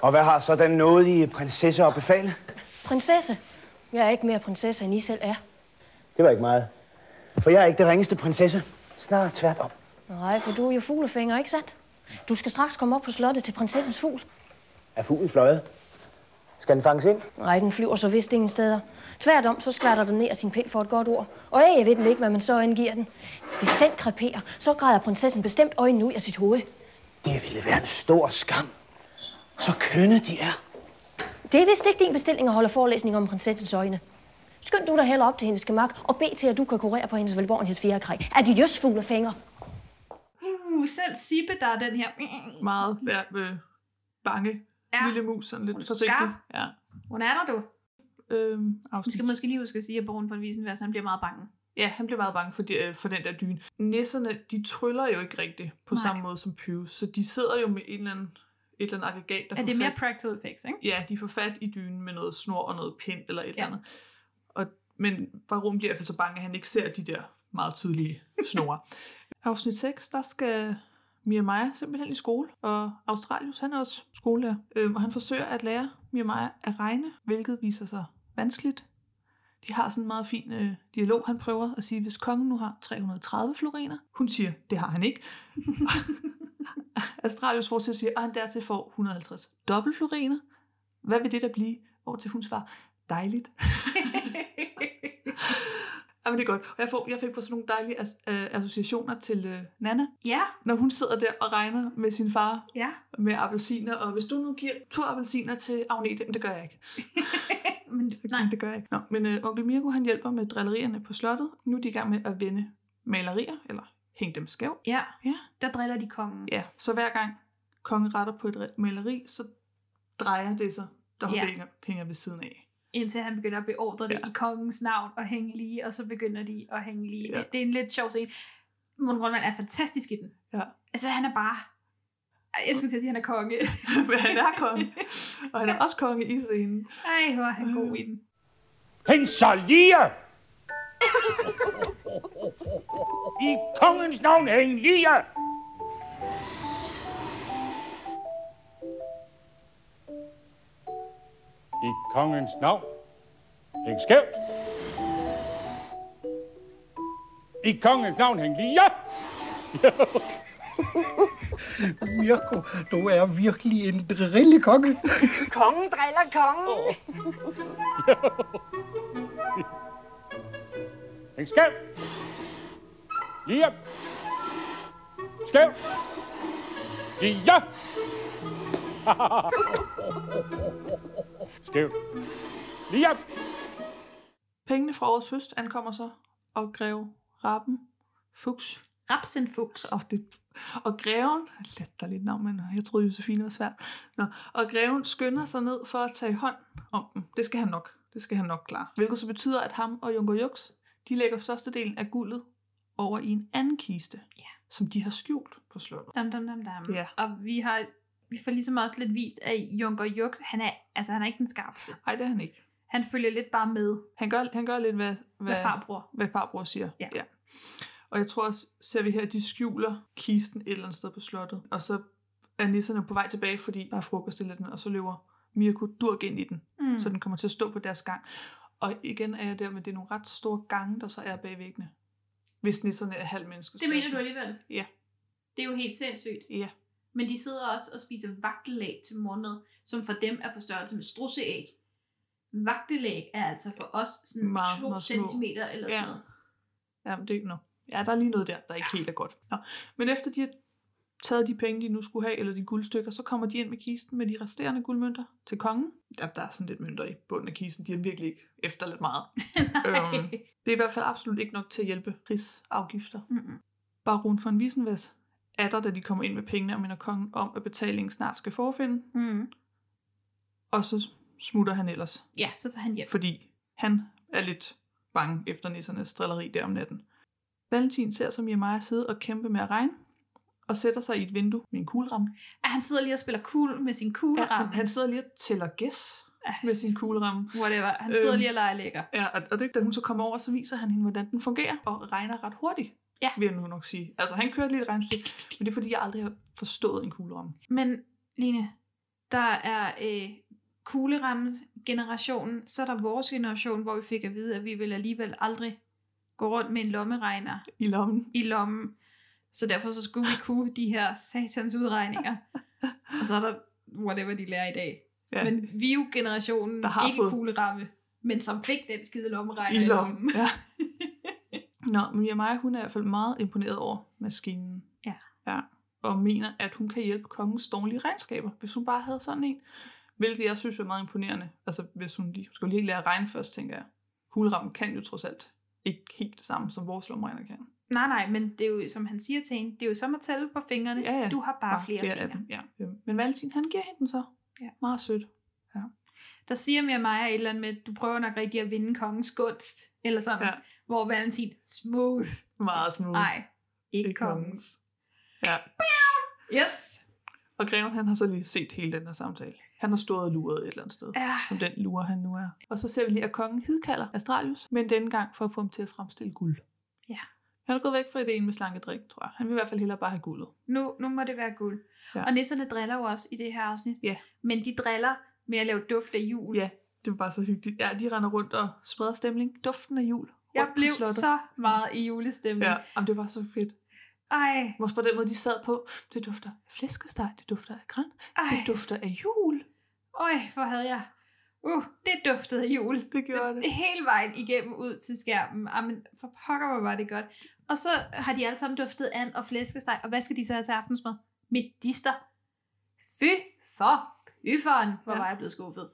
Og hvad har så den nådige prinsesse at befale? Prinsesse. Jeg er ikke mere prinsesse, end I selv er. Det var ikke meget. For jeg er ikke det ringeste prinsesse. Snarere tværtom. Nej, for du er jo fuglefænger, ikke sandt? Du skal straks komme op på slottet til prinsessens fugl. Er fuglen fløjet? Skal den fanges ind? Nej, den flyver så vist ingen steder. Tværtom, så skvatter den ned af sin pind for et godt ord. Og jeg ved den ikke, hvad man så indgiver den. Hvis den kreperer, så græder prinsessen bestemt øjnene ud af sit hoved. Det ville være en stor skam. Så kønne de er. Det er vist ikke din bestilling at holde forelæsning om prinsessens øjne. Skynd du dig heller op til hendes gemak og bed til, at du kan kurere på hendes velborgenheds fjerkræ. Er de just fuglefænger? Uh, selv Sibbe, der er den her... Meget ja, øh, bange Ja. lille mus, sådan lidt forsigtig. Ja. Hun er der, du. Øhm, Vi skal måske lige huske at sige, at Borgen von Wiesenvers, han bliver meget bange. Ja, han bliver meget bange for, de, øh, for den der dyne. Nisserne, de tryller jo ikke rigtigt på Nej. Samme måde som Pyrus, så de sidder jo med en eller anden, et eller andet aggregat, der Er det mere fat- practical effects, ikke? Ja, de får fat i dynen med noget snor og noget pind eller et Ja. eller andet. Og, men Baron bliver i hvert fald så bange, at han ikke ser de der meget tydelige snore. Afsnit 6, der skal Mia Maja simpelthen i skole, og Australius, han er også skolelærer. øh, og han forsøger at lære Mia Maja at regne, hvilket viser sig vanskeligt. De har sådan en meget fin øh, dialog. Han prøver at sige, hvis kongen nu har 330 floriner. Hun siger, det har han ikke. Astralius fortsætter og siger, at han dertil får 150 dobbeltfloriner. Hvad vil det der blive? Hvor til hun svarer, dejligt. Jamen det er godt. Og jeg, får, jeg fik på sådan nogle dejlige as, øh, associationer til øh, Nana. Ja. Når hun sidder der og regner med sin far Ja. med appelsiner. Og hvis du nu giver to appelsiner til Agnete, men det gør jeg ikke. men, nej. Det gør jeg ikke. Nå, men øh, onkel Mirko han hjælper med drillerierne på slottet. Nu er de i gang med at vende malerier, eller hænge dem skævt. Ja, ja. der driller de kongen. Ja, så hver gang kongen retter på et maleri, så drejer det sig, der ja. hænger, hænger ved siden af. Indtil han begynder at beordre det i kongens navn og hænge lige, og så begynder de at hænge lige. Ja. Det, det er en lidt sjov scene. Morten Grønland er fantastisk i den. Ja. Altså, han er bare... Jeg skulle til at sige, at han er konge. Men han er konge. Og han er også konge i scenen. Ej, hvor er han god i den. Lige! I kongens navn, hæng I kongens navn, hæng skævt! I kongens navn, hæng lige! Mirko, du er virkelig en drillekonge. Kongen driller kongen. Hæng skævt! Lige! Skævt! Lige! Skævt! Lige! Pengene fra årets høst ankommer så, og greve Rappen Fuchs. Rapsenfuchs. Og, det, og greven, let der lidt navn, men jeg troede Josefine var svært. Nå, og greven skynder sig ned for at tage hånd om dem. Det skal han nok. Det skal han nok klare. Hvilket så betyder, at ham og Junker Jux, de lægger størstedelen af guldet over i en anden kiste, ja. som de har skjult på slottet. Dam, dam, dam, dam. Ja. Og vi har vi får ligesom også lidt vist, at Junker Jux, han er, altså, han er ikke den skarpeste. Nej, det er han ikke. Han følger lidt bare med. Han gør, han gør lidt, hvad, Hvad farbror. hvad farbror siger. Ja. ja. Og jeg tror også, ser vi her, at de skjuler kisten et eller andet sted på slottet. Og så er nisserne på vej tilbage, fordi der er frokost i den, og så løber Mirko durk ind i den, Mm. så den kommer til at stå på deres gang. Og igen er jeg der med, det er nogle ret store gange, der så er bag væggene. Hvis nisserne er halv menneske. Det mener du alligevel? Ja. Det er jo helt sindssygt. Ja. Men de sidder også og spiser vagtelæg til morgenmad, som for dem er på størrelse med strusseæg. Vagtelæg er altså for os sådan Meget, 2 meget små. centimeter eller sådan noget. Ja, men det er ikke noget. Ja, der er lige noget der, der ikke helt er godt. Nå. Men efter de har taget de penge, de nu skulle have, eller de guldstykker, så kommer de ind med kisten med de resterende guldmønter til kongen. Der, der er sådan lidt mønter i bunden af kisten. De har virkelig ikke efterladt meget. øhm, det er i hvert fald absolut ikke nok til at hjælpe prisafgifter. Mm-mm. Baron von Wiesenvers er der, da de kommer ind med pengene og minder kongen om, at betalingen snart skal forfinde. Mm. Og så smutter han ellers. Ja, så tager han hjem. Fordi han er lidt bange efter nissernes drilleri der om natten. Valentin ser som Jeremiah sidde og kæmpe med at regne, og sætter sig i et vindue med en kugleramme. At han sidder lige og spiller cool med sin kugleramme. Ja, han, han sidder lige og tæller gæs med sin kugleramme. Whatever. Han sidder Øhm, lige og leger lækker. Ja, og, og det, da hun så kommer over, så viser han hende, hvordan den fungerer, og regner ret hurtigt, ja. vil jeg nu nok sige. Altså, han kører lige et regnestykke, men det er, fordi jeg aldrig har forstået en kugleramme. Men Line, der er øh, kugleramme-generationen, så er der vores generation, hvor vi fik at vide, at vi vil alligevel aldrig gå rundt med en lommeregner I lommen. i lommen. Så derfor så skulle vi kunne de her satans udregninger. Og så er der whatever de lærer i dag. Ja. Men vi er jo generationen, Der har ikke fået- kugleramme, men som fik den skide lommeregner I lommen, ja. Nå, men Jeremiah, hun er i hvert fald meget imponeret over maskinen. Ja. ja. Og mener, at hun kan hjælpe kongens dårlige regnskaber, hvis hun bare havde sådan en. Hvilket jeg synes er meget imponerende. Altså, hvis hun lige, hun skal lige lære at regne først, tænker jeg. Kuglerammen kan jo trods alt ikke helt det samme, som vores lomregner kan. Nej, nej, men det er jo, som han siger til hende, det er jo som at tælle på fingrene. Ja, ja. Du har bare, bare flere, flere fingre. dem, ja. Øhm, Men Valentin, han giver hende den så. Ja. Meget sødt. Ja. Der siger mig mig et eller andet med, at du prøver nok rigtig at vinde kongens gunst. Eller sådan. Ja. Hvor Valentin, smooth. Meget smooth. Nej, ikke kongens. Ja. Yes. Og greven, han har så lige set hele den her samtale. Han har stået og luret et eller andet sted, Ja. som den lurer han nu er. Og så ser vi lige, at kongen hidkalder Astralius, men denne gang for at få ham til at fremstille guld. Ja. Han er gået væk fra ideen med slankedrik, tror jeg. Han vil i hvert fald hellere bare have guldet. Nu, nu må det være guld. Ja. Og nisserne driller jo også i det her afsnit. Ja. Men de driller med at lave duft af jul. Ja, det var bare så hyggeligt. Ja, de render rundt og spreder stemning. Duften af jul. Jeg blev så meget i julestemning. Ja, jamen, det var så fedt. Ej. Også på den måde, de sad på. Det dufter af flæskesteg, det dufter af græn, Ej. det dufter af jul. Øj, hvor havde jeg... Uh, det duftede af jul. Det gjorde det. det. Hele vejen igennem ud til skærmen. Jamen, for pokker, hvor var det godt. Og så har de alle sammen duftet and og flæskesteg. Og hvad skal de så have til aftensmad? Medister. Fy for pyferen, hvor Ja. var jeg blevet skuffet.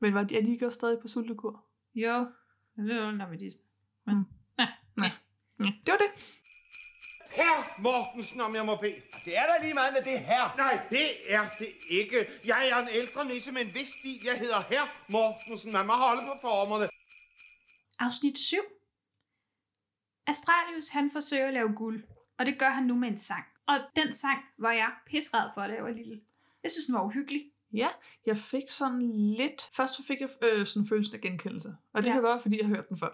Men var de, er de ikke også stadig på sultekur? Jo, det er jo en medister. Men, Mm. ja. Ja. ja. Det var det. Herr Mortensen, om jeg må bede. Det er da lige meget med det her. Nej, det er det ikke. Jeg er en ældre nisse med en vis stil. Jeg hedder Herr Mortensen. Man må holde på formerne. Afsnit 7. Astralius, han forsøger at lave guld. Og det gør han nu med en sang. Og den sang var jeg pissred for, da jeg var lille. Jeg synes, den var uhyggelig. Ja, jeg fik sådan lidt... Først så fik jeg øh, sådan en følelse af genkendelse. Og det Ja. kan godt være, fordi jeg har hørt den før.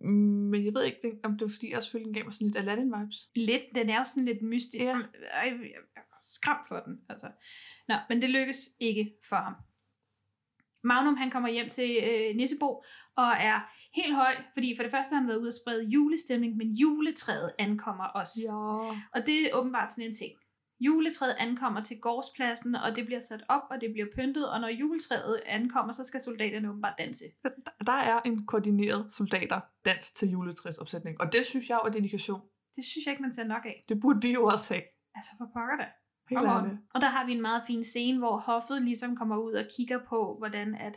Men jeg ved ikke, om det var fordi, jeg selvfølgelig gav mig sådan lidt Aladdin-vibes. Lidt, den er jo sådan lidt mystisk. Ja. Ej, jeg er skræmt for den. Altså. Nå, men det lykkes ikke for ham. Magnum han kommer hjem til øh, Nissebo og er helt høj, fordi for det første har han været ude og sprede julestemning, men juletræet ankommer også. Ja. Og det er åbenbart sådan en ting. Juletræet ankommer til gårdspladsen, og det bliver sat op, og det bliver pyntet, og når juletræet ankommer, så skal soldaterne åbenbart danse. Der, er en koordineret soldater dans til juletræsopsætning. Og det synes jeg jo er dedikation. Det synes jeg ikke, man ser nok af. Det burde vi jo også have. Altså, for pokker da. Helt ærligt. Og der har vi en meget fin scene, hvor hoffet ligesom kommer ud og kigger på, hvordan at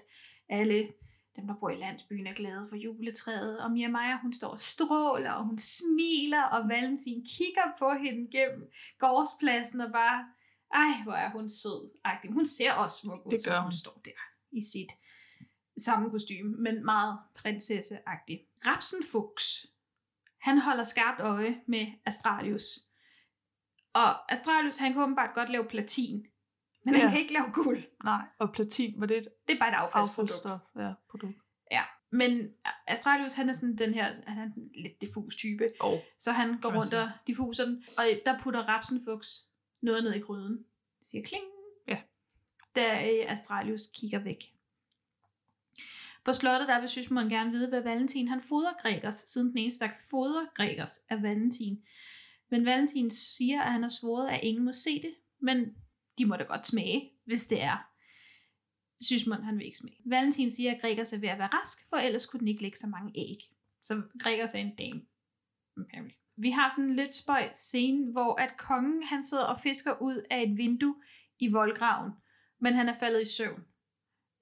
alle dem, der bor i landsbyen, er glade for juletræet. Og Mia Maja, hun står og stråler, og hun smiler, og Valentin kigger på hende gennem gårdspladsen og bare, ej, hvor er hun sød. -agtig. Hun ser også smuk ud, Det gør hun hun. står der i sit samme kostume, men meget prinsesseagtig. Rapsen Fuchs, han holder skarpt øje med Astralius. Og Astralius, han kan åbenbart godt lave platin, men ja. han kan ikke lave guld. Nej, og platin, var det et Det er bare et affaldsprodukt. Ja, produkt. Ja, men Astralius, han er sådan den her, han er en lidt diffus type. Oh. Så han går rundt og diffuser den, og der putter Rapsenfuchs noget ned i gryden. Det siger kling. Ja. Da øh, Astralius kigger væk. På slottet, der vil Sysmund gerne vide, hvad Valentin han fodrer Gregers, siden den eneste, der kan fodre Gregers, er Valentin. Men Valentin siger, at han har svoret, at ingen må se det, men de må da godt smage, hvis det er. Sysmund, han vil ikke smage. Valentin siger, at Gregers er ved at være rask, for ellers kunne den ikke lægge så mange æg. Så Gregers er en dame. Apparently. Vi har sådan en lidt spøj scene, hvor at kongen han sidder og fisker ud af et vindue i voldgraven, men han er faldet i søvn.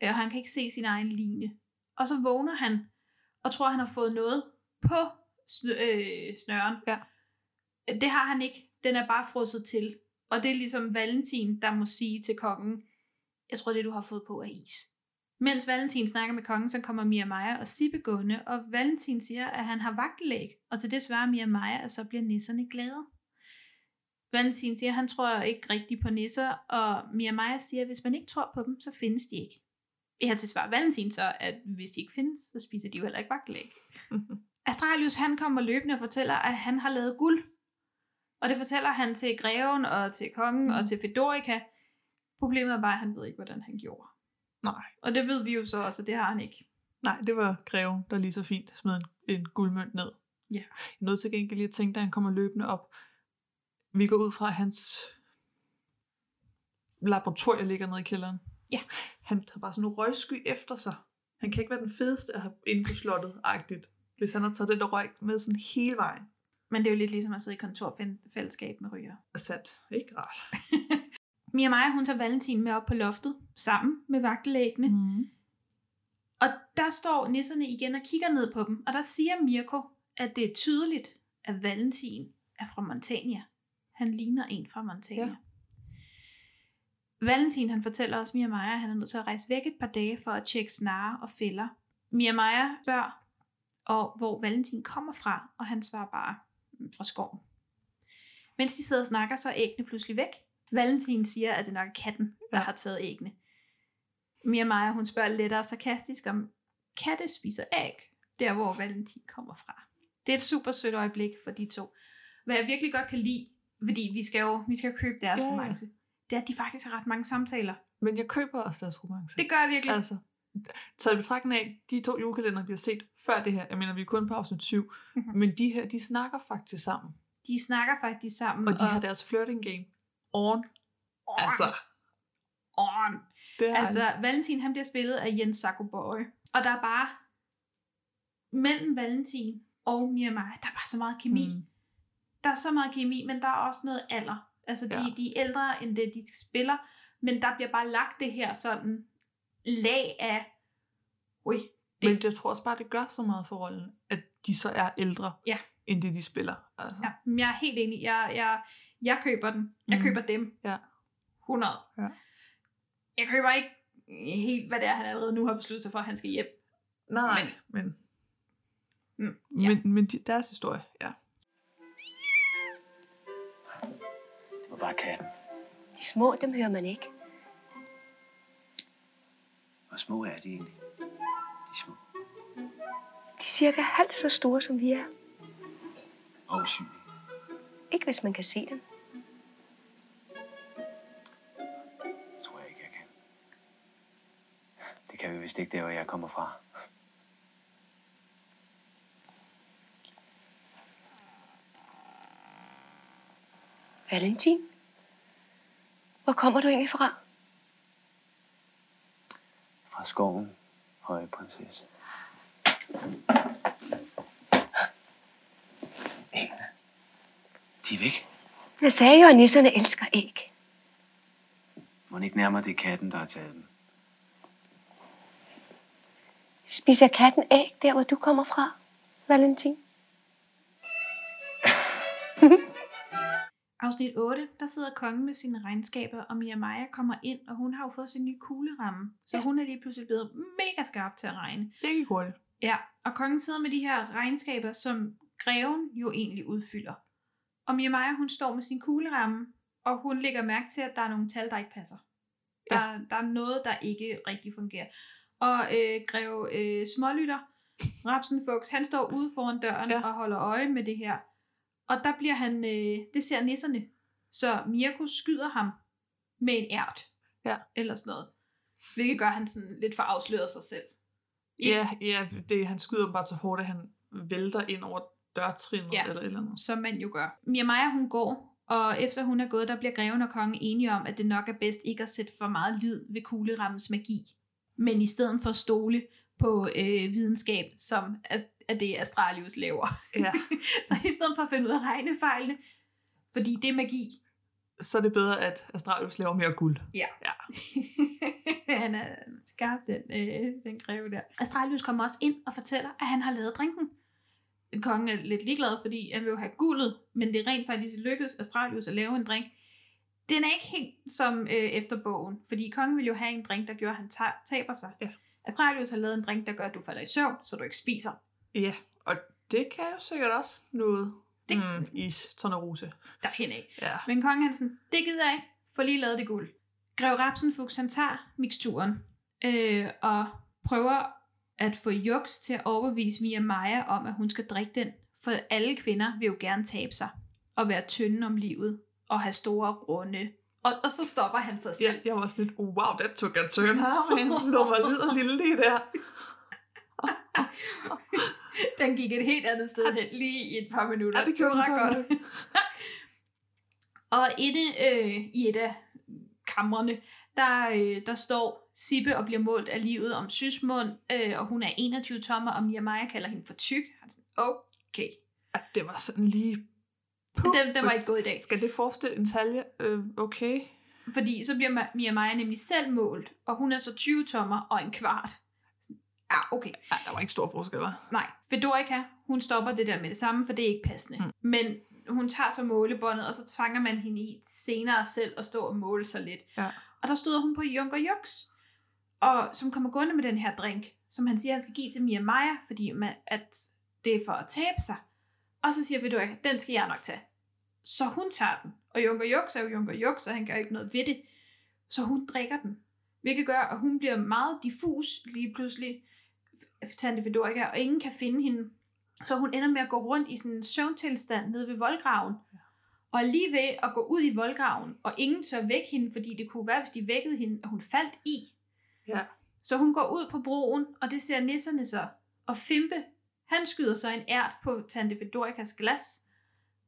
Øh, Og han kan ikke se sin egen line. Og så vågner han og tror, han har fået noget på snø- øh, snøren. Ja. Det har han ikke. Den er bare frosset til. Og det er ligesom Valentin, der må sige til kongen, jeg tror, det du har fået på er is. Mens Valentin snakker med kongen, så kommer Mia Maja og Sibbe gående, og Valentin siger, at han har vagtlæg, og til det svarer Mia Maja, at så bliver nisserne glade. Valentin siger, at han tror ikke rigtigt på nisser, og Mia Maja siger, at hvis man ikke tror på dem, så findes de ikke. Her til svar Valentin så, at hvis de ikke findes, så spiser de jo heller ikke vagtlæg. Astralius han kommer løbende og fortæller, at han har lavet guld. Og det fortæller han til greven og til kongen mm. og til Fedorica. Problemet er bare, at han ved ikke, hvordan han gjorde. Nej. Og det ved vi jo så også, at det har han ikke. Nej, det var greven, der lige så fint smed en, en guldmønt ned. Ja. Jeg er nødt til gengæld lige at tænke, da han kommer løbende op. Vi går ud fra, at hans laboratorium ligger nede i kælderen. Ja. Han har bare sådan en røgsky efter sig. Han kan ikke være den fedeste at have inde på slottet-agtigt, hvis han har taget det der røg med sådan hele vejen. Men det er jo lidt ligesom at sidde i kontorfællesskab med ryger. Sat. Ikke rart. Mia Maja, hun tager Valentin med op på loftet, sammen med vagtelæggene. Mm. Og der står nisserne igen og kigger ned på dem, og der siger Mirko, at det er tydeligt, at Valentin er fra Montania. Han ligner en fra Montania. Ja. Valentin han fortæller os Mia Maja, at han er nødt til at rejse væk et par dage for at tjekke snare og fælder. Mia Maja spørger, og hvor Valentin kommer fra, og han svarer bare "Mm, fra skoven. Mens de sidder og snakker, så er æggene pludselig væk. Valentin siger, at det nok er katten, der ja. har taget æggene. Mia Maja, hun spørger lettere sarkastisk om, katte spiser æg, der hvor Valentin kommer fra. Det er et super sødt øjeblik for de to. Hvad jeg virkelig godt kan lide, fordi vi skal jo vi skal købe deres ja. romance, det er, at de faktisk har ret mange samtaler. Men jeg køber også deres romance. Det gør jeg virkelig. Altså, taget i betragtning af, de to julekalender, vi har set før det her, jeg mener, vi er kun på afsnit 7, Mhm. men de her, de snakker faktisk sammen. De snakker faktisk sammen. Og de har deres flirting game on. On. Altså, on. Det altså, han. Valentin han bliver spillet af Jens Sacco Borge. Og der er bare, mellem Valentin og Mia Maja, der er bare så meget kemi. Mm. Der er så meget kemi, men der er også noget alder. Altså, de, Ja. de er ældre end det, de spiller. Men der bliver bare lagt det her sådan lag af, ui, det... Men jeg tror også bare, det gør så meget for rollen, at de så er ældre, ja. end det, de spiller. Altså. Ja, men jeg er helt enig. Jeg, jeg, jeg køber den. Jeg Mhm. køber dem. Ja. 100. Ja. Jeg køber ikke helt, hvad det er, han allerede nu har besluttet sig for, at han skal hjem. Nej, men... Mm, ja. Men, men de, deres historie, ja. Det var bare katten. De små, dem hører man ikke. Hvor små er de egentlig? De små. De er cirka halvt så store, som vi er. Og usynlige. Ikke hvis man kan se dem. Det tror jeg ikke, jeg kan. Det kan vi vist ikke der, hvor jeg kommer fra. Valentin? Hvor kommer du egentlig fra? Fra skoven, høje prinsesse. Æggene. De er væk. Jeg sagde jo, at nisserne elsker æg. Må ikke nærmere det er katten, der har taget dem. Spiser katten æg der, hvor du kommer fra, Valentin? Afsnit 8, der sidder kongen med sine regnskaber, og Mia Maja kommer ind, og hun har jo fået sin nye kugleramme. Så ja. hun er lige pludselig blevet mega skarp til at regne. Det gik hurtigt. Ja, og kongen sidder med de her regnskaber, som greven jo egentlig udfylder. Og Mia Maja, hun står med sin kugleramme, og hun lægger mærke til, at der er nogle tal, der ikke passer. Der, ja. der er noget, der ikke rigtig fungerer. Og øh, greve øh, smålytter, Rapsen Fuchs, han står ude foran døren ja. og holder øje med det her. Og der bliver han, øh, det ser nisserne. Så Mirko skyder ham med en ært. Ja. Eller sådan noget. Hvilket gør, han sådan lidt for afsløret sig selv. Ja, ja det, han skyder bare så hårdt, at han vælter ind over dørtrinnet Ja, eller eller andet. som man jo gør. Mia Maja, hun går, og efter hun er gået, der bliver greven og kongen enige om, at det nok er bedst ikke at sætte for meget lid ved kuglerammens magi. Men i stedet for stole på øh, videnskab, som er, er det Astralius laver. Ja. så i stedet for at finde ud af regnefejlene, fordi det er magi. Så er det bedre, at Astralius laver mere guld. Ja. ja. han er skarp, den, øh, den greve der. Astralius kommer også ind og fortæller, at han har lavet drinken. Kongen er lidt ligeglad, fordi han vil jo have guldet, men det er rent faktisk lykkedes Astralius at lave en drink. Den er ikke helt som øh, efter bogen, fordi kongen vil jo have en drink, der gjorde, at han ta- taber sig. Ja. Astralius har lavet en drink, der gør, at du falder i søvn, så du ikke spiser. Ja, og det kan jo sikkert også noget det... mm, is, tornerose. Derhen af. Ja. Men kong Hansen, det gider jeg ikke. Få lige lavet det guld. Grev Rapsenfuchs, han tager miksturen øh, og prøver at få Jux til at overbevise Mia Maja om, at hun skal drikke den. For alle kvinder vil jo gerne tabe sig og være tynde om livet og have store runde. Og, og så stopper han sig selv. Ja, jeg var sådan lidt, oh, wow, that took a turn. Han mig lider lille lige der. den gik et helt andet sted hen lige i et par minutter. Ja, det gjorde ret godt. og inde øh, i et af kamrene, der, øh, der står Sibbe og bliver målt af livet om Sysmund, øh, og hun er 21 tommer, og Mia Maja kalder hende for tyk. Er sådan, okay. Ja, det var sådan lige... Den, den var ikke gået i dag. Skal det forestille en talje? Øh, okay. Fordi så bliver Mia Maja nemlig selv målt, og hun er så 20 tommer og en kvart. Ja, okay. Ja, der var ikke stor forskel, var. Nej, Fedorika, hun stopper det der med det samme, for det er ikke passende. Mm. Men hun tager så målebåndet, og så fanger man hende i senere selv at stå og måle sig lidt. Ja. Og der støder hun på Junker Jux, og som kommer gående med den her drink, som han siger, han skal give til Mia Maja, fordi man, at det er for at tabe sig. Og så siger Fedorika, den skal jeg nok tage. Så hun tager den. Og Junker Jux er jo Junker Jux, og han gør ikke noget ved det. Så hun drikker den. Hvilket gør, at hun bliver meget diffus lige pludselig, Tante Fedorika, og ingen kan finde hende. Så hun ender med at gå rundt i sådan en søvntilstand nede ved voldgraven. Og lige ved at gå ud i voldgraven, og ingen tør vække hende, fordi det kunne være, hvis de vækkede hende, at hun faldt i. Ja. Så hun går ud på broen, og det ser nisserne så. Og Fimpe, han skyder så en ært på Tante Fedorikas glas,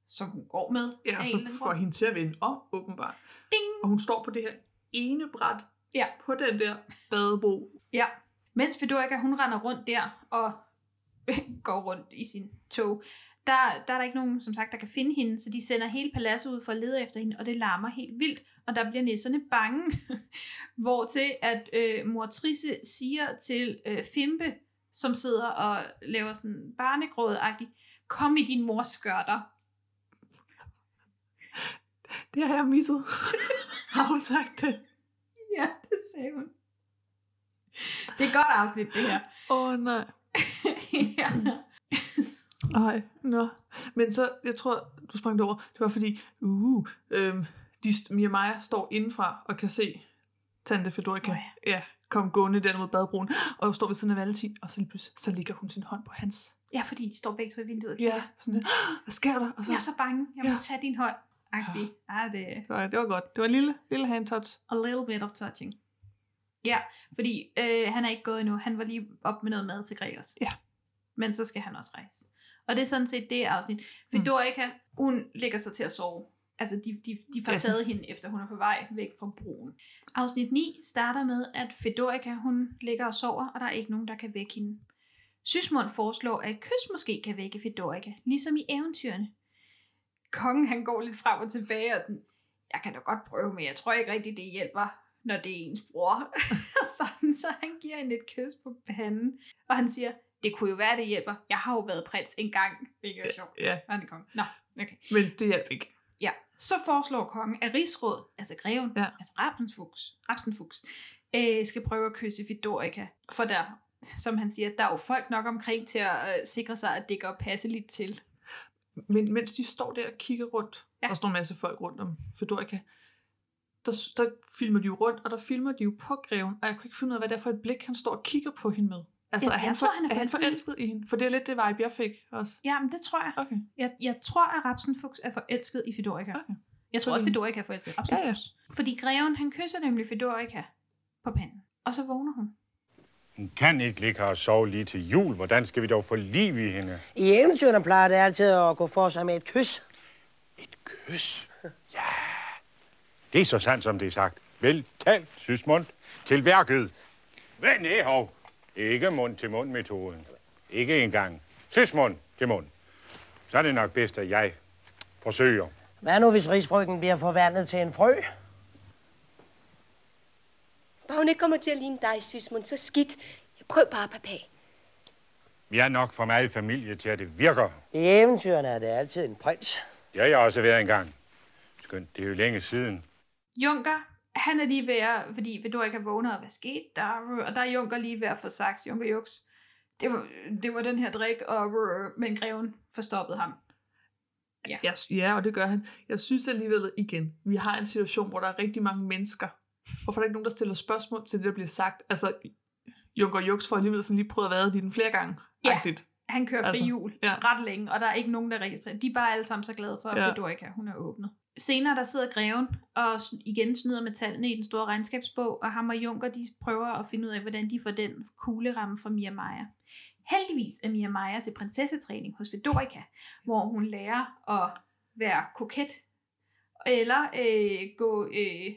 som hun går med. Ja, og så får hende til at vende om, åbenbart. Ding! Og hun står på det her ene bræt ja. på den der badebro. Ja, mens Fedorika, hun render rundt der og går rundt i sin tog, der, der er der ikke nogen, som sagt, der kan finde hende, så de sender hele paladset ud for at lede efter hende, og det larmer helt vildt, og der bliver nisserne bange, hvor til at øh, mor Trisse siger til øh, Fimpe, som sidder og laver sådan barnegråd-agtigt, kom i din mors skørter. Det har jeg misset. har hun sagt det? Ja, det sagde hun. Det er et godt afsnit, det her. Åh, oh, nej. ja. Ej, nå. Men så, jeg tror, du sprang det over. Det var fordi, uh, øhm, de, Mia Maja står indenfra og kan se Tante Fedorika. Oh, ja. ja. Kom gående der mod badebroen, og står ved siden af Valentin, og så lige pludselig, så ligger hun sin hånd på hans. Ja, fordi de står begge to i vinduet. Ja, sådan lidt, hvad sker der? Og så, Jeg er så bange. Jeg må Ja. tage din hånd. Agtig. Ja, det... det, var, det var godt. Det var en lille, lille hand touch. A little bit of touching. Ja, fordi øh, han er ikke gået endnu. Han var lige op med noget mad til Gregers. Ja. Men så skal han også rejse. Og det er sådan set det afsnit. Fedorika, mm. hun ligger sig til at sove. Altså, de, de, de får Ja. taget hende, efter hun er på vej væk fra broen. Afsnit 9 starter med, at Fedorika, hun ligger og sover, og der er ikke nogen, der kan vække hende. Sysmund foreslår, at et kys måske kan vække Fedorika, ligesom i eventyrene. Kongen, han går lidt frem og tilbage og sådan, jeg kan da godt prøve, men jeg tror ikke rigtig, det hjælper, når det er ens bror. sådan, så han giver hende et kys på panden, og han siger, det kunne jo være, det hjælper. Jeg har jo været prins en gang. Hvilket er sjovt. Ja. Han er konge. Nå, okay. Men det hjalp ikke. Så foreslår kongen, at rigsråd, altså greven, Ja. altså Rapsenfuchs, Rapsenfuchs øh, skal prøve at kysse Fedorika. For der, som han siger, der er jo folk nok omkring til at øh, sikre sig, at det går passeligt til. Men mens de står der og kigger rundt, ja. der står en masse folk rundt om Fedorika, der, der filmer de jo rundt, og der filmer de jo på greven, og jeg kunne ikke finde ud af, hvad det er for et blik, han står og kigger på hende med. Altså, Ja, er, han jeg tror, for, han er er han forelsket i hende? For det er lidt det vibe, jeg fik også. Ja, men det tror jeg. Okay. Jeg, jeg tror, at Rapsenfuchs er forelsket i Fedorika. Okay. Jeg tror også, Fedorika er forelsket i Rapsenfuchs. Ja, ja. Fordi greven, han kysser nemlig Fedorika på panden. Og så vågner hun. Hun kan ikke ligge her og sove lige til jul. Hvordan skal vi dog få liv i hende? I eventyrene plejer det altid at gå for sig med et kys. Kys? Ja. Det er så sandt, som det er sagt. Vel talt, Sysmund. Til værket. Hvad næhov? Ikke mund til mund metoden. Ikke engang. Sysmund til mund. Så er det nok bedst, at jeg forsøger. Hvad nu, hvis rigsfrygten bliver forvandlet til en frø? Bare hun ikke kommer til at ligne dig, Sysmund, så skidt. Jeg prøv bare, papa. Vi er nok for meget familie til, at det virker. I eventyrene er det altid en prins. Det har jeg også været engang. Skønt, det er jo længe siden. Junker, han er lige ved at, fordi Fedorika vågner, og hvad skete der? Og der er Junker lige ved at få sagt, Junker Juks, det var, det var den her drik, og, men greven forstoppede ham. Ja. Jeg, ja, og det gør han. Jeg synes alligevel igen, vi har en situation, hvor der er rigtig mange mennesker. Hvorfor er der ikke nogen, der stiller spørgsmål til det, der bliver sagt? Altså, Junker Juks får alligevel sådan lige prøvet at være i den flere gange. Ja, agtigt. han kører fri Altså, jul ja. ret længe, og der er ikke nogen, der registrerer. De er bare alle sammen så glade for, at Ja. Fedorika, hun er åbnet. Senere der sidder greven og igen snyder med tallene i den store regnskabsbog, og ham og Junker de prøver at finde ud af, hvordan de får den kugleramme fra Mia Maja. Heldigvis er Mia Maja til prinsessetræning hos Fedorika, hvor hun lærer at være koket, eller øh, gå, øh,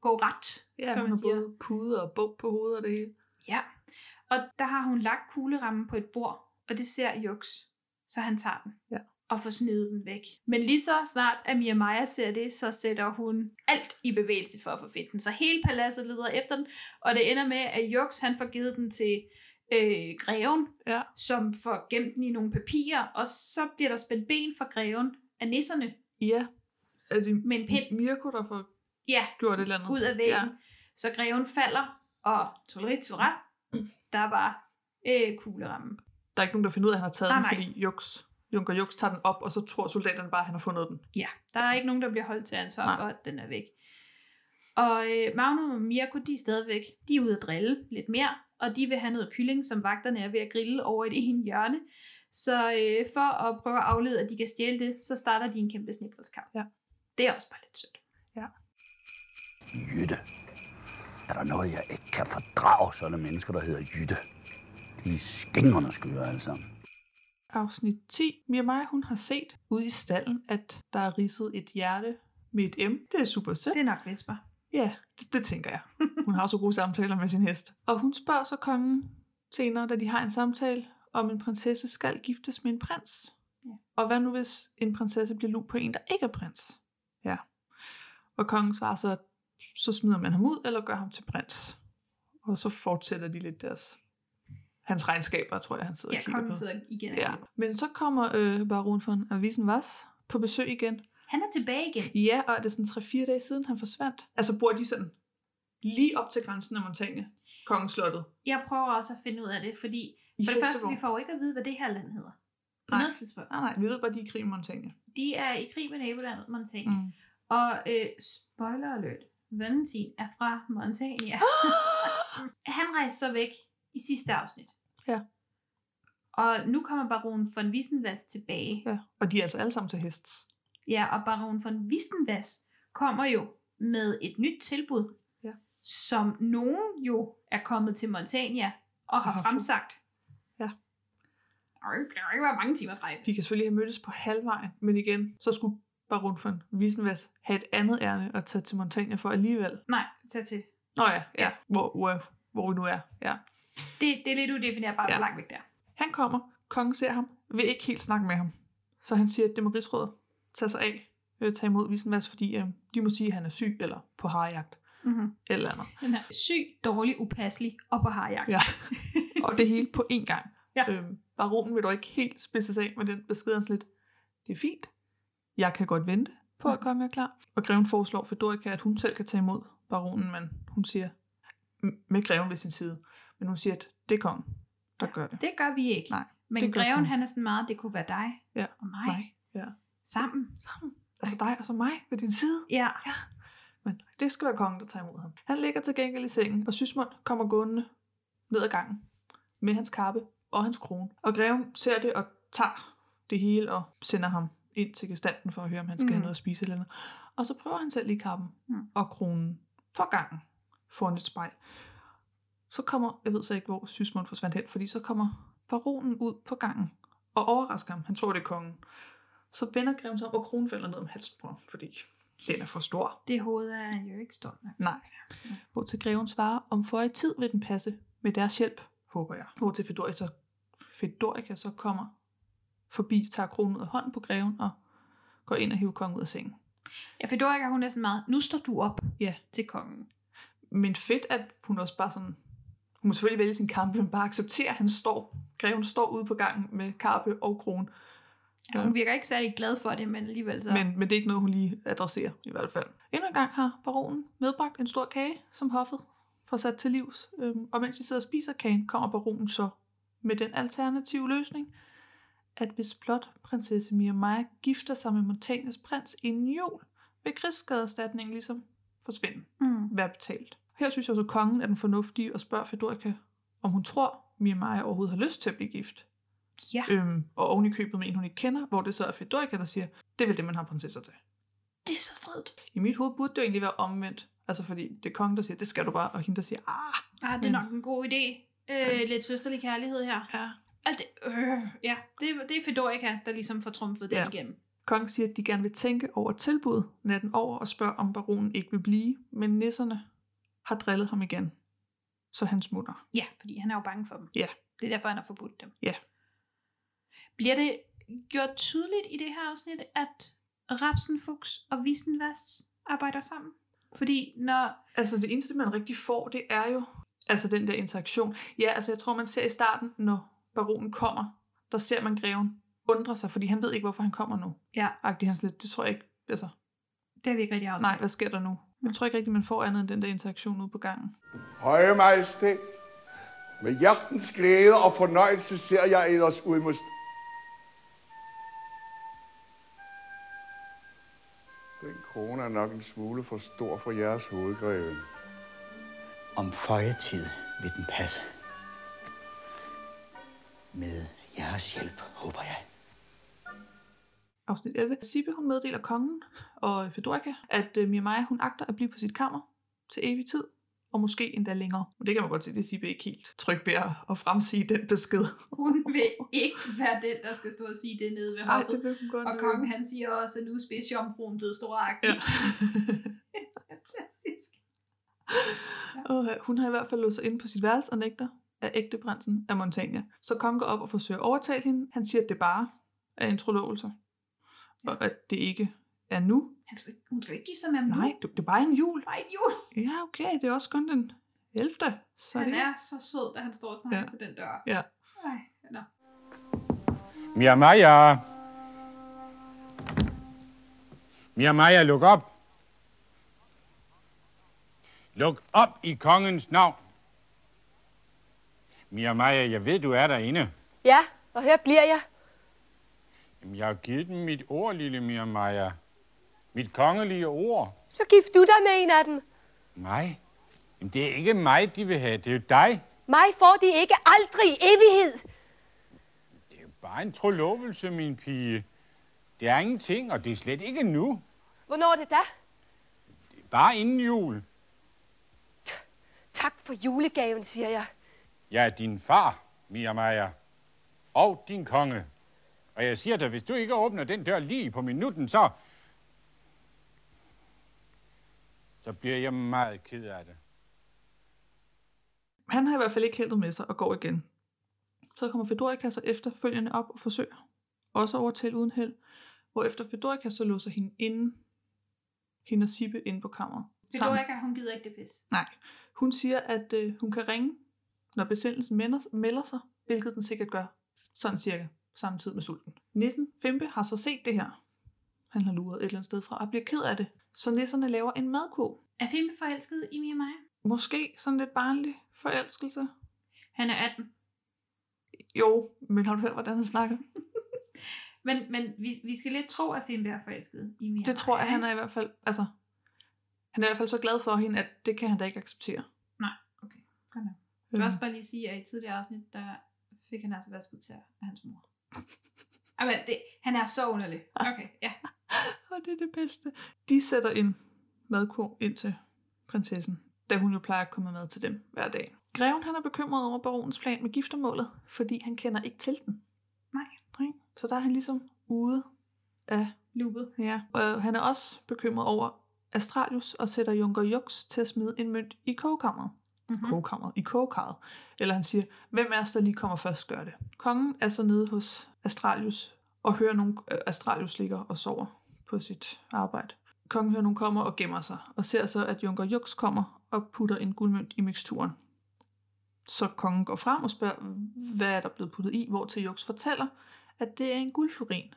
gå ret, Ja, som hun man har siger. både pude og bog på hovedet og det hele. Ja, og der har hun lagt kuglerammen på et bord, og det ser Jux, så han tager den Ja. Og får snedet den væk. Men lige så snart, at Mia Maja ser det, så sætter hun alt i bevægelse for at få den. Så hele paladset leder efter den, og det ender med, at Jux han får givet den til øh, greven, ja. som får gemt den i nogle papirer, og så bliver der spændt ben for greven af nisserne. Ja. Er det med en pind? Mirko, der får ja, gjort et eller andet? ud af væggen. Ja. Så greven falder, og toleri tolerant, der var øh, kuglerammen. Der er ikke nogen, der finder ud af, at han har taget Nej, den, nej. fordi Jux, Junker Jux tager den op, og så tror soldaterne bare, at han har fundet den. Ja, der er ikke nogen, der bliver holdt til ansvar Nej. for, at den er væk. Og øh, Magnum og Mirko, de er stadigvæk, de er ude at drille lidt mere, og de vil have noget kylling, som vagterne er ved at grille over i det ene hjørne. Så øh, for at prøve at aflede, at de kan stjæle det, så starter de en kæmpe snibboldskamp. Ja. Det er også bare lidt sødt. Ja. Jytte. Er der noget, jeg ikke kan fordrage, sådan mennesker, der hedder Jytte? De er skængerne skøre alle sammen. Afsnit 10. Mia hun har set ude i stallen, at der er ridset et hjerte med et M. Det er super sødt. Det er nok Vesper. Ja, det, det tænker jeg. Hun har så gode samtaler med sin hest. Og hun spørger så kongen senere, da de har en samtale, om en prinsesse skal giftes med en prins. Ja. Og hvad nu, hvis en prinsesse bliver lun på en, der ikke er prins? Ja. Og kongen svarer så, så smider man ham ud, eller gør ham til prins. Og så fortsætter de lidt deres... Hans regnskaber, tror jeg, han sidder Ja, og kigger på. sidder igen Ja. Men så kommer øh, baron von Avisen Vas på besøg igen. Han er tilbage igen. Ja, og er det sådan 3-4 dage siden, han forsvandt? Altså bor de sådan lige op til grænsen af Montagne, kongeslottet? Jeg prøver også at finde ud af det, fordi I for det første, vi får jo ikke at vide, hvad det her land hedder. På Nej. noget tidspunkt. Nej, nej, vi ved bare, de er i krig med Montagne. De er i krig med nabolandet Montagna. Mm. Og øh, spoiler alert, Valentin er fra Montagna. Han rejste så væk i sidste afsnit. Ja. Og nu kommer baron von Wissenwas tilbage. Ja, og de er altså alle sammen til hests. Ja, og baron von Wissenwas kommer jo med et nyt tilbud, Ja. som nogen jo er kommet til Montagna og har har fremsagt. Ja. Der har jo ikke- været mange timers rejse. De kan selvfølgelig have mødtes på halvvejen, men igen, så skulle baron von Wissenwas have et andet ærne at tage til Montagne for alligevel. Nej, tag til. Nå ja, ja, hvor, hvor, hvor vi nu er. Ja. Det, det er lidt udefinerbart, Ja. hvor langt væk det er. Han kommer, kongen ser ham, vil ikke helt snakke med ham. Så han siger, at det må rigsrådet tage sig af, øh, tage imod Wissenwas, fordi øh, de må sige, at han er syg eller på harjagt. Mm-hmm. Eller andet. Den er syg, dårlig, upasselig og på harjagt. Ja. Og det hele på én gang. Ja. Øhm, baronen vil dog ikke helt spidse sig af med den besked, han lidt, det er fint. Jeg kan godt vente på, at kongen er klar. Og greven foreslår Fedorika, at hun selv kan tage imod baronen, men hun siger, med greven ved sin side, men hun siger, at det er kongen, der gør det. Det gør vi ikke. Nej, Men greven, han er sådan meget, det kunne være dig Ja. og mig. Mig. Ja. Sammen. Sammen. Altså dig og så mig ved din side. Ja. ja. Men det skal være kongen, der tager imod ham. Han ligger til gengæld i sengen, og Sysmund kommer gående ned ad gangen med hans kappe og hans krone. Og greven ser det og tager det hele og sender ham ind til gestanten for at høre, om han skal mm. have noget at spise eller andet. Og så prøver han selv lige kappen Mm. og kronen for gangen foran et spejl. Så kommer, jeg ved så ikke, hvor Sysmund forsvandt hen, fordi så kommer baronen ud på gangen og overrasker ham. Han tror, det er kongen. Så vender greven sig om, og kronen falder ned om halsen på ham, fordi den er for stor. Det hoved er jo ikke stort nok. Nej. Hvor til greven svarer, om for i tid vil den passe med deres hjælp, håber jeg. Hvor til Fedorika så, Fedorika så kommer forbi, tager kronen ud af hånden på greven og går ind og hiver kongen ud af sengen. Ja, Fedorika, hun er sådan meget, nu står du op Ja. til kongen. Men fedt, at hun også bare sådan, må selvfølgelig vælge sin kampe, men bare acceptere, at han står, greven står ude på gangen med karpe og krone. Ja, hun virker ikke særlig glad for det, men alligevel så... Men, men det er ikke noget, hun lige adresserer, i hvert fald. Endnu en gang har baronen medbragt en stor kage, som hoffet får sat til livs. Øhm, og mens de sidder og spiser kagen, kommer baronen så med den alternative løsning, at hvis blot prinsesse Mia Maja gifter sig med Montanes prins inden jul, vil krigsskadeerstatningen ligesom forsvinde. Mm. Være betalt. Her synes jeg også, at kongen er den fornuftige og spørger Fedorika, om hun tror, Mia Maja overhovedet har lyst til at blive gift. Ja. Øhm, og oven i købet med en, hun ikke kender, hvor det så er Fedorika, der siger, det er vel det, man har prinsesser til. Det er så stridt. I mit hoved burde det jo egentlig være omvendt. Altså fordi det er kongen, der siger, det skal du bare, og hende, der siger, ah. Ah, det er nok en god idé. Øh, lidt søsterlig kærlighed her. Ja. Altså, det, øh, ja, det, det er Fedorika, der ligesom får trumfet det Ja. igennem. Kongen siger, at de gerne vil tænke over tilbuddet natten over og spørger, om baronen ikke vil blive, men nisserne har drillet ham igen. Så han smutter. Ja, fordi han er jo bange for dem. Ja. Det er derfor, han har forbudt dem. Ja. Bliver det gjort tydeligt i det her afsnit, at Rapsenfuchs og Wissenvas arbejder sammen? Fordi når... Altså det eneste, man rigtig får, det er jo altså den der interaktion. Ja, altså jeg tror, man ser i starten, når baronen kommer, der ser man greven undre sig, fordi han ved ikke, hvorfor han kommer nu. Ja. Agtig hans lidt, det tror jeg ikke, altså... Det har vi ikke rigtig aftalt. Nej, hvad sker der nu? Jeg tror ikke rigtig, man får andet end den der interaktion ude på gangen. Høje majestæt, med hjertens glæde og fornøjelse ser jeg ellers ud mod... Den krone er nok en smule for stor for jeres hovedgreve. Om føjetid vil den passe. Med jeres hjælp, håber jeg. Afsnit 11. Sibbe, hun meddeler kongen og Fedorika, at uh, Mia Maja, hun agter at blive på sit kammer til evig tid, og måske endda længere. Men det kan man godt se, det er Sibbe ikke helt tryg ved at, at fremsige den besked. Hun vil ikke være den, der skal stå og sige det nede ved Ej, det vil hun godt og kongen han siger også, at nu er spidsjomfruen blevet storagtig. Ja. Fantastisk. Og øh, hun har i hvert fald låst sig inde på sit værelse og nægter af ægteprinsen af Montagna. Så kongen går op og forsøger at overtale hende. Han siger, at det bare er en trolåvelse. Og at det ikke er nu. Han skal, hun skal ikke give sig med ham nu. Nej, det, det er bare en jul. Bare en jul. Ja, okay, det er også kun den 11. Så han det... er så sød, da han står og snakker Ja. til den dør. Ja. Ej, nå. Mia Maja. Mia Maja, luk op. Luk op i kongens navn. Mia Maja, jeg ved, du er derinde. Ja, og her bliver jeg. Jeg har givet dem mit ord, lille Mia Maja. Mit kongelige ord. Så gift du dig med en af dem. Mig? Jamen, det er ikke mig, de vil have. Det er jo dig. Mig får de ikke aldrig i evighed. Bare en trolovelse, min pige. Det er ingenting, og det er slet ikke nu. Hvornår er det da? Bare inden jul. Tak for julegaven, siger jeg. Jeg er din far, Mia Maja. Og din konge. Og jeg siger dig, hvis du ikke åbner den dør lige på minutten, så... Så bliver jeg meget ked af det. Han har i hvert fald ikke heldet med sig og går igen. Så kommer Fedorika så efterfølgende op og forsøger. Også over til uden held. Hvorefter Fedorika så låser hende inden hende og Sibbe inde på kammeret. sammen. Fedorika, hun gider ikke det pis. Nej. Hun siger, at øh, hun kan ringe, når besættelsen melder, melder sig, hvilket den sikkert gør. Sådan cirka samtidig med sulten. Nissen Fimpe har så set det her. Han har luret et eller andet sted fra og bliver ked af det. Så nisserne laver en madkurv. Er Fimpe forelsket i Mia Maja? Måske sådan lidt barnlig forelskelse. Han er 18. Jo, men har du hørt, hvordan han snakker? Men, men vi, vi skal lidt tro, at Fimpe er forelsket i Mia Det tror jeg, han er i hvert fald, altså, han er i hvert fald så glad for hende, at det kan han da ikke acceptere. Nej, okay. Godt nok. Jeg vil også bare lige sige, at i tidligere afsnit, der fik han altså vasket til af hans mor. Jamen, det, han er så underlig. Okay, ja. Og det er det bedste. De sætter en madkurv ind til prinsessen, da hun jo plejer at komme med til dem hver dag. Greven han er bekymret over baronens plan med giftermålet, fordi han kender ikke til den. Nej. Nej. Så der er han ligesom ude af loopet. Ja. Og han er også bekymret over Astralius og sætter Junker Jux til at smide en mønt i kogekammeret. Mm-hmm. Kogekammeret. I kogekarret. Eller han siger, hvem er der lige kommer først, gør det. Kongen er så nede hos Astralius og hører nogen, øh, Astralius ligger og sover på sit arbejde. Kongen hører nogen kommer og gemmer sig, og ser så, at Junker Jux kommer og putter en guldmønt i miksturen. Så kongen går frem og spørger, hvad er der blevet puttet i, hvor til Jux fortæller, at det er en guldflurin,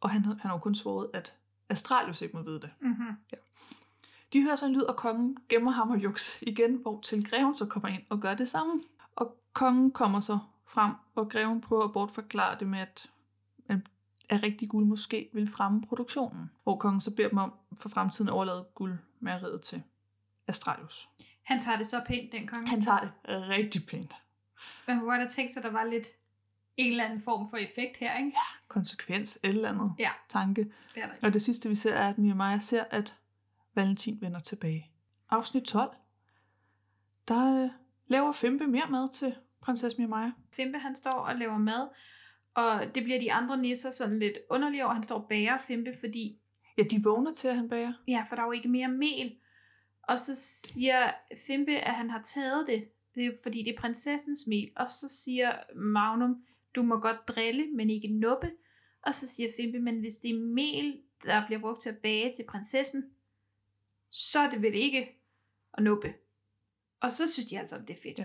Og han, han har jo kun svoret, at Astralius ikke må vide det. Mm-hmm. De hører så en lyd, og kongen gemmer ham og juks igen, hvor til greven så kommer ind og gør det samme. Og kongen kommer så frem, og greven prøver at bortforklare det med, at, at, rigtig guld måske vil fremme produktionen. Hvor kongen så beder dem om for fremtiden at overlade guldmæreriet til Astralius. Han tager det så pænt, den konge. Han tager det rigtig pænt. Man kunne godt have tænkt sig, at der var lidt en eller anden form for effekt her, ikke? Ja. Konsekvens, et eller andet Ja. tanke. Det er der Og det sidste, vi ser, er, at Mia Maja ser, at Valentin vender tilbage. Afsnit 12. Der øh, laver Fempe mere mad til prinsesse Mia Maja. Fimpe, han står og laver mad, og det bliver de andre nisser sådan lidt underlige over. Han står og bager Fimpe, fordi... Ja, de vågner til, at han bager. Ja, for der er jo ikke mere mel. Og så siger Fimpe, at han har taget det, det er, fordi det er prinsessens mel. Og så siger Magnum, du må godt drille, men ikke nuppe. Og så siger Fimpe, men hvis det er mel, der bliver brugt til at bage til prinsessen, så er det vel ikke at nuppe. Og så synes de altså, at det er fedt. Ja.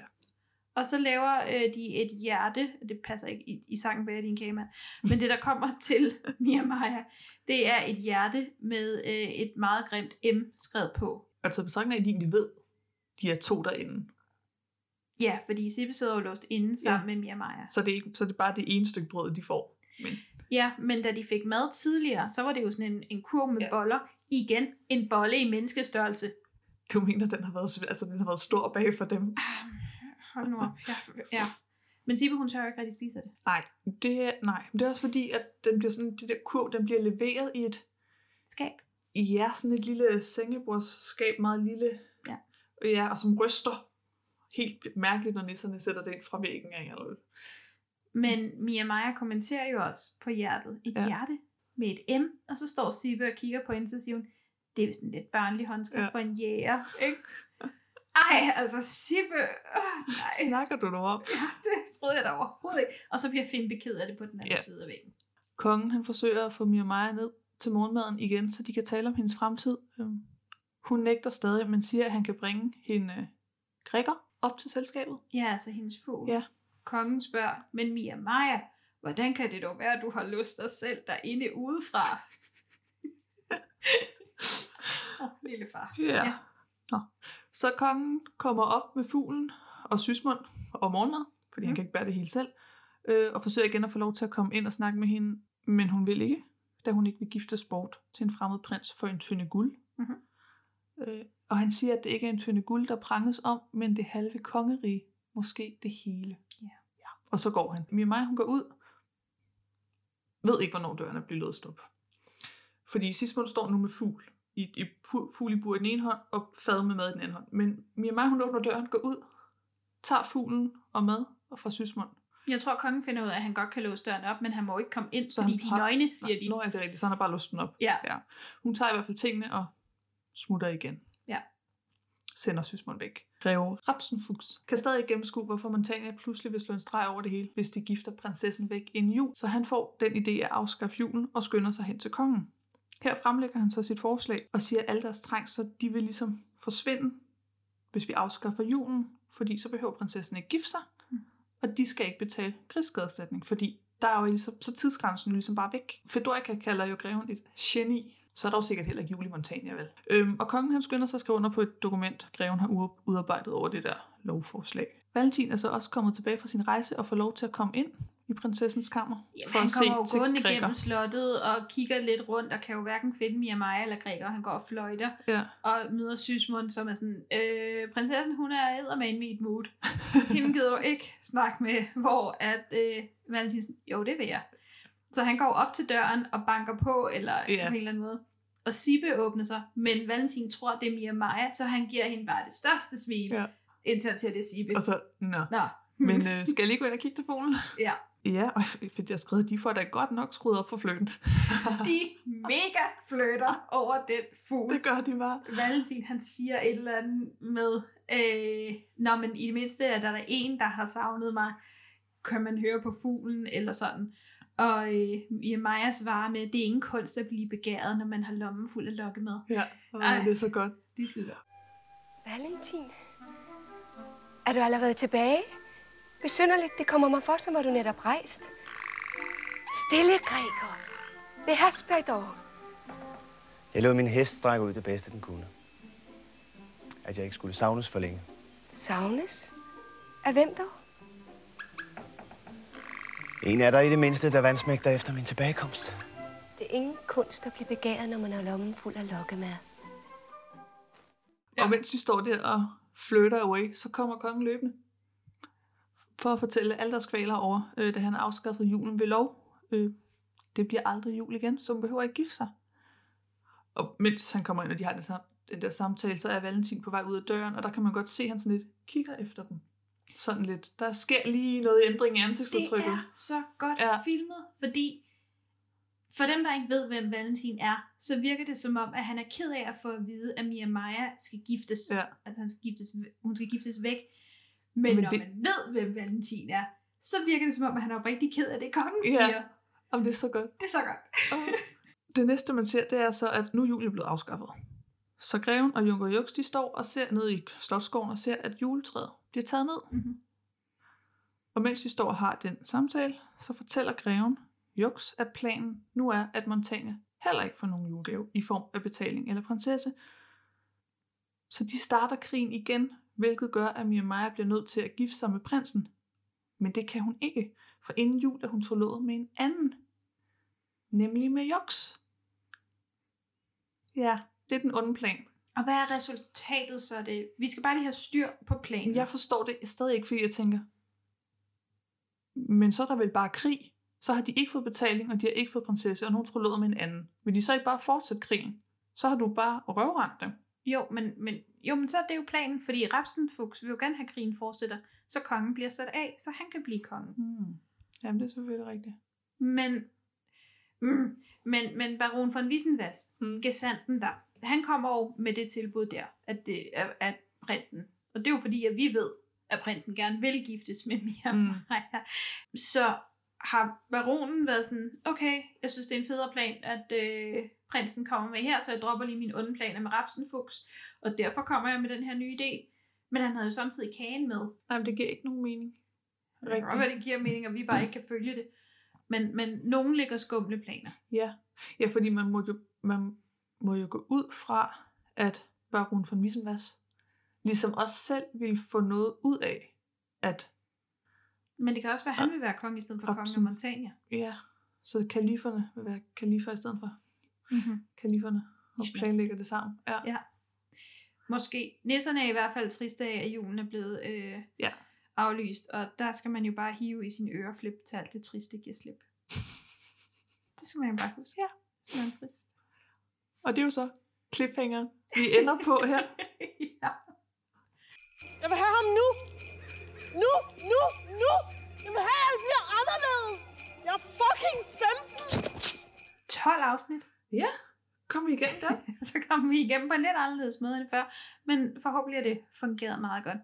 Og så laver øh, de et hjerte, det passer ikke i, i sangen bag din kagemand, men det der kommer til Mia Maja, det er et hjerte med øh, et meget grimt M skrevet på. Altså betragtning af, at de egentlig ved, de er to derinde. Ja, fordi Sibbe sidder jo låst inde sammen med Mia Maja. Så det, er ikke, så det er bare det ene stykke brød, de får. Men Ja, men da de fik mad tidligere, så var det jo sådan en, en kurv med ja. boller. Igen, en bolle i menneskestørrelse. du mener, den har været, altså, den har været stor bag for dem. Hold nu op. Ja, ja. Men Sibbe, hun tør jo ikke rigtig spise det. Nej, det nej, men det er også fordi, at den bliver sådan, det der kurv, den bliver leveret i et skab. Ja, sådan et lille sengebordsskab, meget lille. Ja. Ja, og som ryster helt mærkeligt, når nisserne sætter det ind fra væggen af. Eller... Men Mia Maja kommenterer jo også på hjertet. Et ja. hjerte med et M, og så står Sibbe og kigger på hende, så siger hun, det er sådan lidt barnlig håndskrift Ja. for en jæger, ikke? Ej, altså Sibbe, øh, nej. Snakker du nu om? Ja, det troede jeg da overhovedet ikke. Og så bliver Fimpe ked af det på den anden Ja. side af væggen. Kongen han forsøger at få Mia Maja ned til morgenmaden igen, så de kan tale om hendes fremtid. Øhm, Hun nægter stadig, men siger, at han kan bringe hende øh, Grækker op til selskabet. Ja, altså hendes fugl. Ja. Kongen spørger, men Mia Maja, hvordan kan det dog være, at du har lyst dig selv derinde udefra? Oh, lille far. Ja. ja. Nå. Så kongen kommer op med fuglen og sysmund og morgenmad, fordi mm. han kan ikke bære det hele selv, øh, og forsøger igen at få lov til at komme ind og snakke med hende, men hun vil ikke, da hun ikke vil gifte bort til en fremmed prins for en tynde guld. Mhm. Øh, og han siger, at det ikke er en tynde guld, der pranges om, men det halve kongerige, måske det hele. Ja. ja. Og så går han. Mia Maja, hun går ud, ved ikke, hvornår døren er blevet låst op. Fordi Sismund står nu med fugl i, i fu- fugl i bur i den ene hånd, og fad med mad i den anden hånd. Men Mia hun åbner døren, går ud, tager fuglen og mad og fra Sysmund. Jeg tror, kongen finder ud af, at han godt kan låse døren op, men han må ikke komme ind, Så fordi de er nøgne, siger de. Nå, er det rigtigt, så han har bare låst den op. Ja. ja. Hun tager i hvert fald tingene og smutter igen. Ja. Sender Sysmund væk. Greve Rapsenfuchs kan stadig gennemskue, hvorfor Montania pludselig vil slå en streg over det hele, hvis de gifter prinsessen væk inden jul, så han får den idé at afskaffe julen og skynder sig hen til kongen. Her fremlægger han så sit forslag og siger, at alle deres trængsler, så de vil ligesom forsvinde, hvis vi afskaffer julen, fordi så behøver prinsessen ikke gifte sig, og de skal ikke betale krigsskadeerstatning, fordi der er jo ligesom, så tidsgrænsen jo ligesom bare væk. Fedorica kalder jo greven et geni, så er der jo sikkert heller ikke jul i Montania, vel? Øhm, og kongen han skynder sig at skrive under på et dokument, greven har udarbejdet over det der lovforslag. Valentin er så også kommet tilbage fra sin rejse og får lov til at komme ind i prinsessens kammer. Jamen, han at se kommer jo til gående igennem slottet og kigger lidt rundt, og kan jo hverken finde Mia Maja eller Gregor. Han går og fløjter Ja. og møder Sysmund, som er sådan, øh, prinsessen hun er eddermane med et mood. Hende gider du ikke snakke med, hvor at øh, Valentin sådan, jo det vil jeg. Så han går op til døren og banker på, eller ja. på en eller anden måde. Og Sibbe åbner sig, men Valentin tror, det er Mia Maja, så han giver hende bare det største smil, Ja. indtil han det Sibbe. Og så, nå. Nå. Men øh, skal jeg lige gå ind og kigge til fuglen? Ja. Ja, og fordi jeg har skrevet, de får da godt nok skruet op for fløten. De mega flytter over den fugl. Det gør de bare. Valentin, han siger et eller andet med, øh, Nå, men i det mindste er der der en, der har savnet mig, kan man høre på fuglen, eller sådan. Og øh, ja, Maja svarer med, det er ingen kunst at blive begæret, når man har lommen fuld af lokkemad. Ja, og det er så godt. De er skide godt. Valentin, er du allerede tilbage? Besynderligt, det kommer mig for, som var du netop rejst. Stille, Gregor. Behersk dig dog. Jeg lod min hest strække ud det bedste, den kunne. At jeg ikke skulle savnes for længe. Savnes? Af hvem dog? En er der i det mindste, der vandsmægter efter min tilbagekomst. Det er ingen kunst at blive begæret, når man har lommen fuld af lokkemad. Ja. Og mens de står der og flytter away, så kommer kongen løbende. For at fortælle alle deres kvaler over, øh, da han har afskaffet julen ved lov. Øh, det bliver aldrig jul igen, så hun behøver ikke gifte sig. Og mens han kommer ind, og de har den, den der samtale, så er Valentin på vej ud af døren, og der kan man godt se, at han sådan lidt kigger efter dem. Sådan lidt. Der sker lige noget ændring i Det ansigtsudtrykket. er så godt Ja. filmet, fordi for dem, der ikke ved, hvem Valentin er, så virker det som om, at han er ked af at få at vide, at Mia Maja skal giftes. Ja. Altså, han skal giftes, hun skal giftes væk. Men, Men når det- det... man ved, hvem Valentin er, så virker det som om, at han er oprigtig ked af det, kongen Ja. siger. Om det er så godt. Det er så godt. Det næste, man ser, det er så, at nu er julen blevet afskaffet. Så greven og Junker Jux, de står og ser ned i Slottsskoven og ser, at juletræet bliver taget ned. Mm-hmm. Og mens de står og har den samtale, så fortæller greven Jux, at planen nu er, at Montagna heller ikke får nogen julegave i form af betaling eller prinsesse. Så de starter krigen igen, hvilket gør, at Mia bliver nødt til at gifte sig med prinsen. Men det kan hun ikke, for inden jul er hun forlovet med en anden. Nemlig med Jux. Ja, det er den onde plan. Og hvad er resultatet så? Det? Vi skal bare lige have styr på planen. Jeg forstår det stadig ikke, fordi jeg tænker, men så er der vel bare krig. Så har de ikke fået betaling, og de har ikke fået prinsesse, og nogen tror lød med en anden. Vil de så ikke bare fortsætte krigen? Så har du bare røvrendt dem. Jo, men, men, jo, men så er det jo planen, fordi Rapsenfuchs vil jo gerne have, krigen fortsætter, så kongen bliver sat af, så han kan blive konge. Hmm. Jamen, det er selvfølgelig rigtigt. Men, mm, men, men baron von Wissenvast, mm. gesandten der, han kommer jo med det tilbud der, at, det, at, at prinsen, og det er jo fordi, at vi ved, at prinsen gerne vil giftes med Mia Mm. Maja. Så har baronen været sådan, okay, jeg synes, det er en federe plan, at øh, prinsen kommer med her, så jeg dropper lige mine onde planer med Rapsenfuchs, og derfor kommer jeg med den her nye idé. Men han havde jo samtidig kagen med. Nej, det giver ikke nogen mening. Det kan godt det giver mening, og vi bare ikke kan følge det. Men, men nogen lægger skumle planer. Ja, ja fordi man må, jo, man må jo gå ud fra, at baron von Wissenvas ligesom også selv ville få noget ud af, at Men det kan også være, at han vil være konge i stedet for kongen af. Montagna. ja, så kaliferne vil være kalifer i stedet for Mm-hmm. kaliferne og planlægger det sammen. Ja. ja. Måske. Nisserne er i hvert fald triste af, at julen er blevet øh, ja. aflyst, og der skal man jo bare hive i sine øreflip til alt det triste giver slip. Det skal man jo bare huske. Ja. Det er trist. Og det er jo så cliffhangeren, vi ender på her. ja. Jeg vil have ham nu! Nu! Nu! Nu! Jeg vil have, at han bliver anderledes! Jeg er fucking 15! 12 afsnit. Ja, kom vi igennem der. så kom vi igennem på en lidt anderledes måde end før, men forhåbentlig har det fungeret meget godt.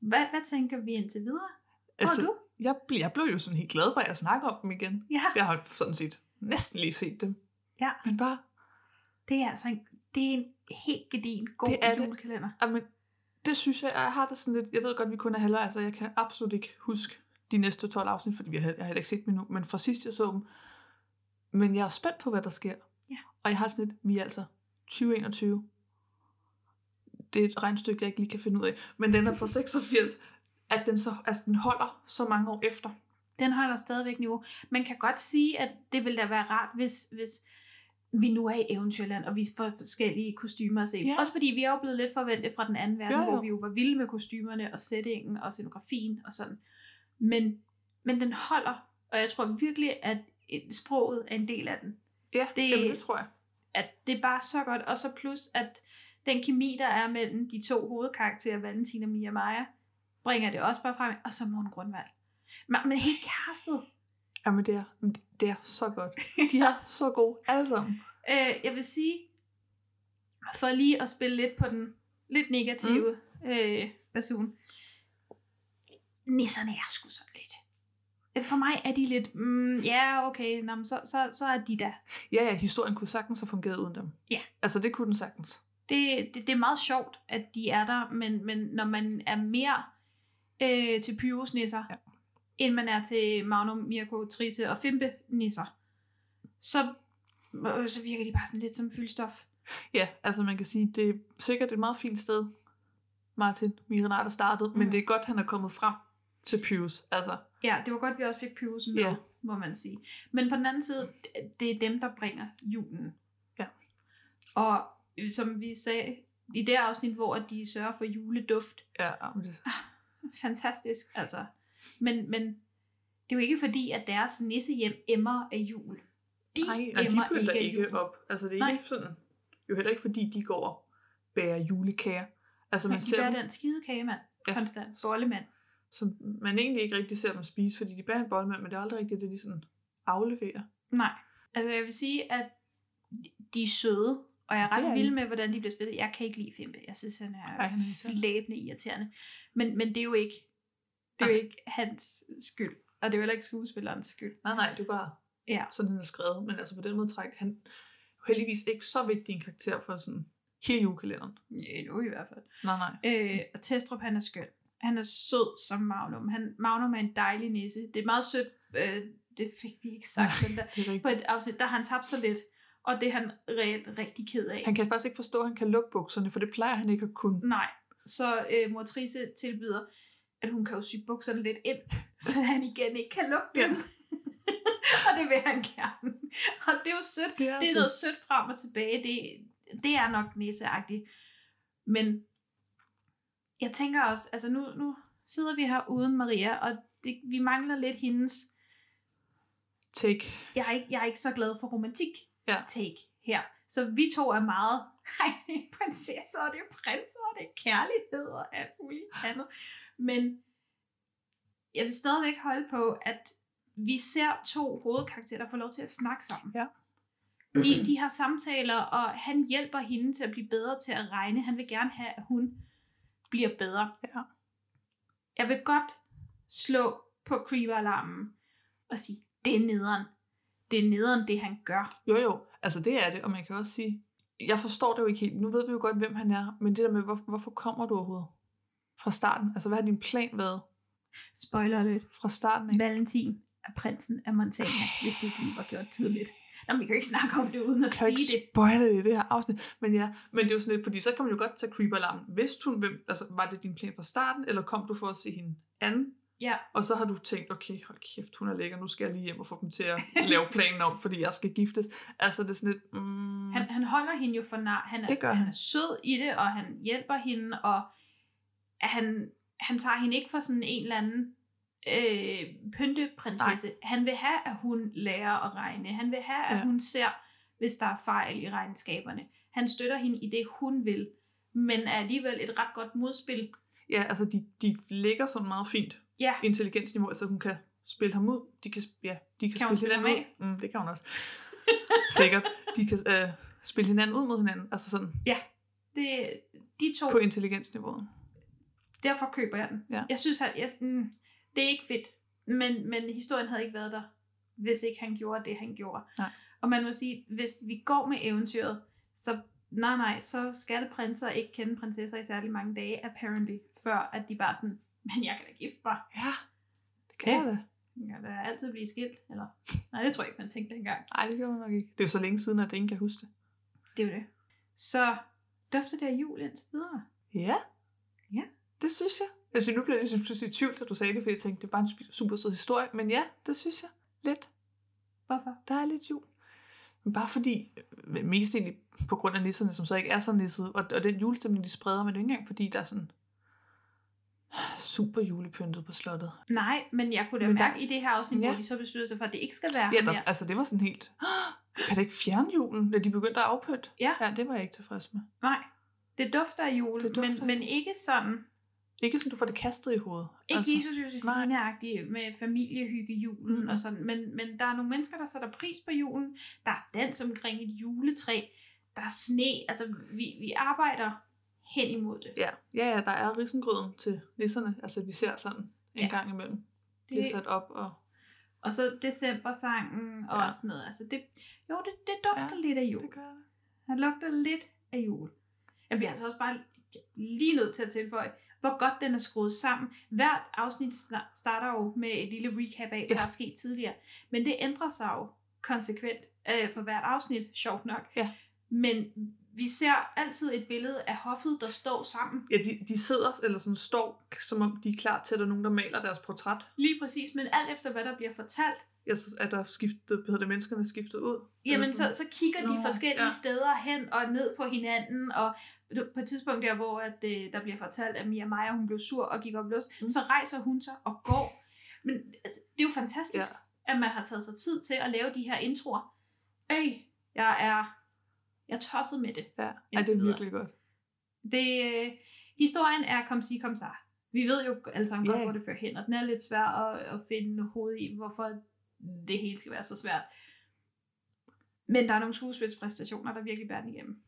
Hvad, hvad tænker vi indtil videre? Hvor Altså, du? Jeg, jeg blev jo sådan helt glad for, at jeg snakker om dem igen. Ja. Jeg har sådan set næsten lige set dem. Ja. Men bare... Det er altså en, det er en helt gedin god Det er det. julekalender. Jamen, det synes jeg, jeg har det sådan lidt... Jeg ved godt, vi kun er halvvejs, så jeg kan absolut ikke huske de næste 12 afsnit, fordi vi har, jeg har ikke set dem endnu. Men fra sidst jeg så dem. Men jeg er spændt på, hvad der sker. Ja. Og jeg har sådan lidt, vi er altså 2021. Det er et regnstykke, jeg ikke lige kan finde ud af. Men den er fra 86, at den, så, altså, den holder så mange år efter. Den holder stadigvæk niveau. Man kan godt sige, at det ville da være rart, hvis, hvis vi nu er i Eventyrland, og vi får forskellige kostymer at se. Ja. Også fordi vi er jo blevet lidt forventet fra den anden verden, Jo, jo. hvor vi jo var vilde med kostymerne og settingen og scenografien og sådan. Men, men den holder, og jeg tror virkelig, at et- sproget er en del af den. Ja, det, jamen, det tror jeg. At det er bare så godt, og så plus, at den kemi, der er mellem de to hovedkarakterer, Valentin og Mia Maja, bringer det også bare frem, og så Morten Grundvald. Men, men helt castet. Jamen, det er, det er så godt. De er så gode, alle sammen. Øh, jeg vil sige, for lige at spille lidt på den lidt negative mm. øh, basun. Nisserne er sgu sådan lidt. Øh, For mig er de lidt, mm, ja okay, nå, men så, så, så er de der. Ja, ja, historien kunne sagtens have fungeret uden dem. Ja. Altså, det kunne den sagtens. Det, det, det er meget sjovt, at de er der, men, men når man er mere øh, til Pyrus nisser, ja. End man er til Magnum, Mirko, Trisse og Fimpe nisser, så øh, så virker de bare sådan lidt som fyldstof. Ja, altså man kan sige, det er sikkert et meget fint sted, Martin Mirenater startede, mm. men det er godt, han er kommet frem til Pius. Altså, Ja, det var godt, vi også fik Pyrus med, Ja. må man sige. Men på den anden side, det er dem, der bringer julen. Ja. Og som vi sagde i det afsnit, hvor de sørger for juleduft. Ja, det... Fantastisk, altså. Men, men det er jo ikke fordi, at deres nissehjem emmer af jul. De Nej, og de pynter af ikke jul. op. Altså det er Nej. ikke sådan, jo heller ikke fordi, de går og bærer julekager. Altså Nej, man de ser bærer dem, den skide kagemand. Ja. Ja. Konstant. Bollemand. som man egentlig ikke rigtig ser dem spise, fordi de bærer en bolle med, men det er aldrig rigtigt, det de sådan afleverer. Nej. Altså jeg vil sige, at de er søde, og jeg er er ret de. vild med, hvordan de bliver spillet. Jeg kan ikke lide Fimpe. Jeg synes, han er, Ej, han er flæbende irriterende. Men, men det er jo ikke, det er jo ikke hans skyld. Og det er jo heller ikke skuespillerens skyld. Nej, nej, det er bare Ja. sådan, han er skrevet. Men altså på den måde træk, han heldigvis ikke så vigtig en karakter for sådan hele julekalenderen. Ja, nu i hvert fald. Nej, nej. Øh, og Testrup, han er skøn. Han er sød som Magnum. Han, Magnum er en dejlig nisse. Det er meget sødt. Øh, det fik vi ikke sagt. men der, på et afsnit, der har han tabt sig lidt. Og det er han reelt rigtig ked af. Han kan faktisk ikke forstå, at han kan lukke bukserne, for det plejer han ikke at kunne. Nej. Så øh, mor Trisse tilbyder, at hun kan jo sy bukserne lidt ind, så han igen ikke kan lukke dem. og det vil han gerne. Og det er jo sødt. Det er, det er noget sødt frem og tilbage. Det, det er nok nisseagtigt. Men jeg tænker også, altså nu, nu sidder vi her uden Maria, og det, vi mangler lidt hendes... Take. Jeg er ikke, jeg er ikke så glad for romantik ja. take her. Så vi to er meget, hej, det er prinsesser, og det er prinser, og det er kærlighed og alt muligt andet. Men jeg vil stadigvæk holde på, at vi ser to hovedkarakterer, der får lov til at snakke sammen. Ja. De, de har samtaler, og han hjælper hende til at blive bedre til at regne. Han vil gerne have, at hun bliver bedre. Ja. Jeg vil godt slå på creeper-alarmen og sige, det er nederen. Det er nederen, det han gør. Jo, jo. Altså det er det, og man kan også sige, jeg forstår det jo ikke helt. Nu ved vi jo godt, hvem han er, men det der med, hvor, hvorfor kommer du overhovedet fra starten? Altså hvad har din plan været? Spoiler lidt. Fra starten af. Valentin er prinsen af Montana, hvis det ikke lige var gjort tydeligt. Nå, men vi kan jo ikke snakke om det uden at kan sige ikke det. spoile det i det her afsnit. Men ja, men det er jo sådan lidt, fordi så kan man jo godt tage creeper alarmen. Vidste hun, hvem, altså var det din plan fra starten, eller kom du for at se hende anden? Ja. Og så har du tænkt, okay, hold kæft, hun er lækker, nu skal jeg lige hjem og få dem til at lave planen om, fordi jeg skal giftes. Altså det er sådan lidt, mm, Han, han holder hende jo for nar. Han er, Det gør han han. er sød i det, og han hjælper hende, og han, han tager hende ikke for sådan en eller anden øh, pynteprinsesse. Han vil have, at hun lærer at regne. Han vil have, at Ja. hun ser, hvis der er fejl i regnskaberne. Han støtter hende i det, hun vil, men er alligevel et ret godt modspil. ja, altså de, de ligger sådan meget fint Ja. intelligensniveau, så hun kan spille ham ud. De kan, ja, de kan, Kan spille spille hinanden ud. Mm, det kan hun også. Sikkert. De kan øh, spille hinanden ud mod hinanden. Altså sådan Ja, det, de to, på intelligensniveauet. Derfor køber jeg den. Ja. Jeg synes, at jeg, mm, det er ikke fedt, men, men historien havde ikke været der, hvis ikke han gjorde det, han gjorde. Nej. Og man må sige, hvis vi går med eventyret, så nej, nej, så skal prinser ikke kende prinsesser i særlig mange dage, apparently, før at de bare sådan, men jeg kan da gifte mig. Ja, det kan jeg da. Jeg kan da altid blive skilt, eller? Nej, det tror jeg ikke, man tænkte dengang. Nej, det gør man nok ikke. Det er jo så længe siden, at ingen kan huske det. Det er jo det. Så dufter det af jul indtil videre. Ja. Det synes jeg. Altså, nu bliver jeg ligesom pludselig i tvivl, da du sagde det, fordi jeg tænkte, det er bare en super sød historie. Men ja, det synes jeg. Lidt. Hvorfor? Der er lidt jul. Men bare fordi, øh, mest egentlig på grund af nisserne, som så ikke er så nisset, og, og den julestemning, de spreder, men det er ikke engang fordi, der er sådan super julepyntet på slottet. Nej, men jeg kunne da Men mærke der- i det her afsnit, Ja. hvor de så besluttede sig for, at det ikke skal være Ja, der, her. altså det var sådan helt, kan det ikke fjerne julen, da de begyndte at afpynte? Ja. ja. det var jeg ikke tilfreds med. Nej, det dufter af jul, Det dufter men, men ikke sådan, Ikke sådan, du får det kastet i hovedet. ikke altså, Josefine-agtigt med familiehygge julen Mhm. og sådan, men, men der er nogle mennesker, der sætter pris på julen. Der er dans omkring et juletræ. Der er sne. Altså, vi, vi arbejder hen imod det. Ja, ja, ja der er risengrøden til nisserne. Altså, vi ser sådan en Ja. gang imellem. Det- sat op, og Og så decembersangen og Ja. sådan noget. Altså, det, jo, det, det dufter ja, lidt af jul. det gør det. Han lugter lidt af jul. Jeg bliver altså også bare lige nødt til at tilføje, hvor godt den er skruet sammen. Hvert afsnit starter jo med et lille recap af, hvad Ja. der er sket tidligere. Men det ændrer sig jo konsekvent øh, for hvert afsnit, sjovt nok. Ja. Men vi ser altid et billede af hoffet, der står sammen. Ja, de, de sidder, eller sådan står, som om de er klar til, at der er nogen, der maler deres portræt. Lige præcis, men alt efter hvad der bliver fortalt, Ja, så er der skiftet, hvad hedder det, menneskerne skiftet ud. Jamen, så, så kigger de Nå, forskellige ja. steder hen og ned på hinanden, og på et tidspunkt der, hvor at, øh, der bliver fortalt, at Mia Maja, hun blev sur og gik op i mm. så rejser hun sig og går. Men altså, det er jo fantastisk, ja. at man har taget sig tid til at lave de her introer. Øj, jeg er, jeg er tosset med det. Ja, ja det er virkelig godt. Det, øh, historien er kom si kom sa. Vi ved jo alle sammen Ja. godt, hvor det fører hen, og den er lidt svær at, at finde hoved i, hvorfor det hele skal være så svært. Men der er nogle skuespilspræstationer, der virkelig bærer den igennem.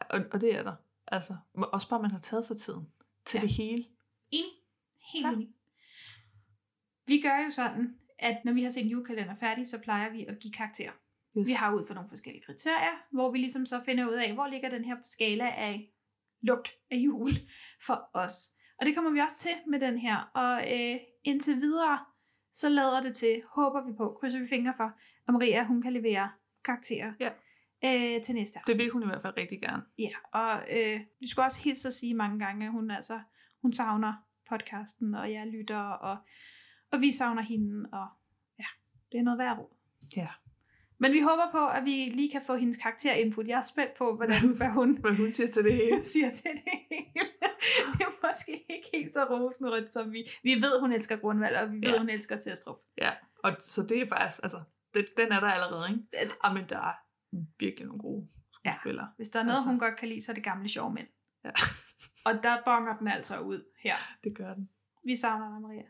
Og, og det er der. Altså, også bare, man har taget sig tiden til ja. det hele. Enig. Helt ja. enig. Vi gør jo sådan, at når vi har set en julekalender færdig, så plejer vi at give karakter. Yes. Vi har ud for nogle forskellige kriterier, hvor vi ligesom så finder ud af, hvor ligger den her skala af lugt af jul for os. Og det kommer vi også til med den her. Og øh, indtil videre, så lader det til, håber vi på, krydser vi fingre for, at Maria, hun kan levere karakterer ja. Øh, til næste afsnit. Det vil hun i hvert fald rigtig gerne. Ja, og øh, vi skulle også hilse at sige mange gange, at hun altså, hun savner podcasten, og jeg lytter, og, og vi savner hende, og ja, det er noget værd råd. Ja. Men vi håber på, at vi lige kan få hendes karakterinput. Jeg er spændt på, hvordan, hvad, hun, hvad hun siger til det hele. siger til det hele. det er måske ikke helt så rosenrødt, som vi... Vi ved, hun elsker Grundvald, og vi ved, Ja. hun elsker Testrup. Ja, og så det er faktisk, altså, det, den er der allerede, ikke? Ja, men der er virkelig nogle gode skuespillere. Hvis der er noget, altså. hun godt kan lide, så er det gamle sjove mænd. Ja. og der bonger den altså ud her. Det gør den. Vi savner dig, Maria.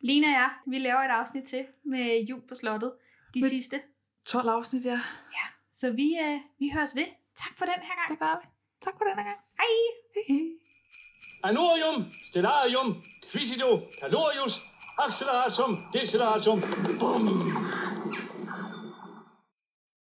Lina og jeg, vi laver et afsnit til med jul på slottet. De Men- sidste. 12 afsnit, ja. Ja, så vi, øh, vi høres ved. Tak for den her gang. Det gør vi. Tak for den her gang. Hej. Anorium, stellarium, quisido, calorius, acceleratum, deceleratum. Bum.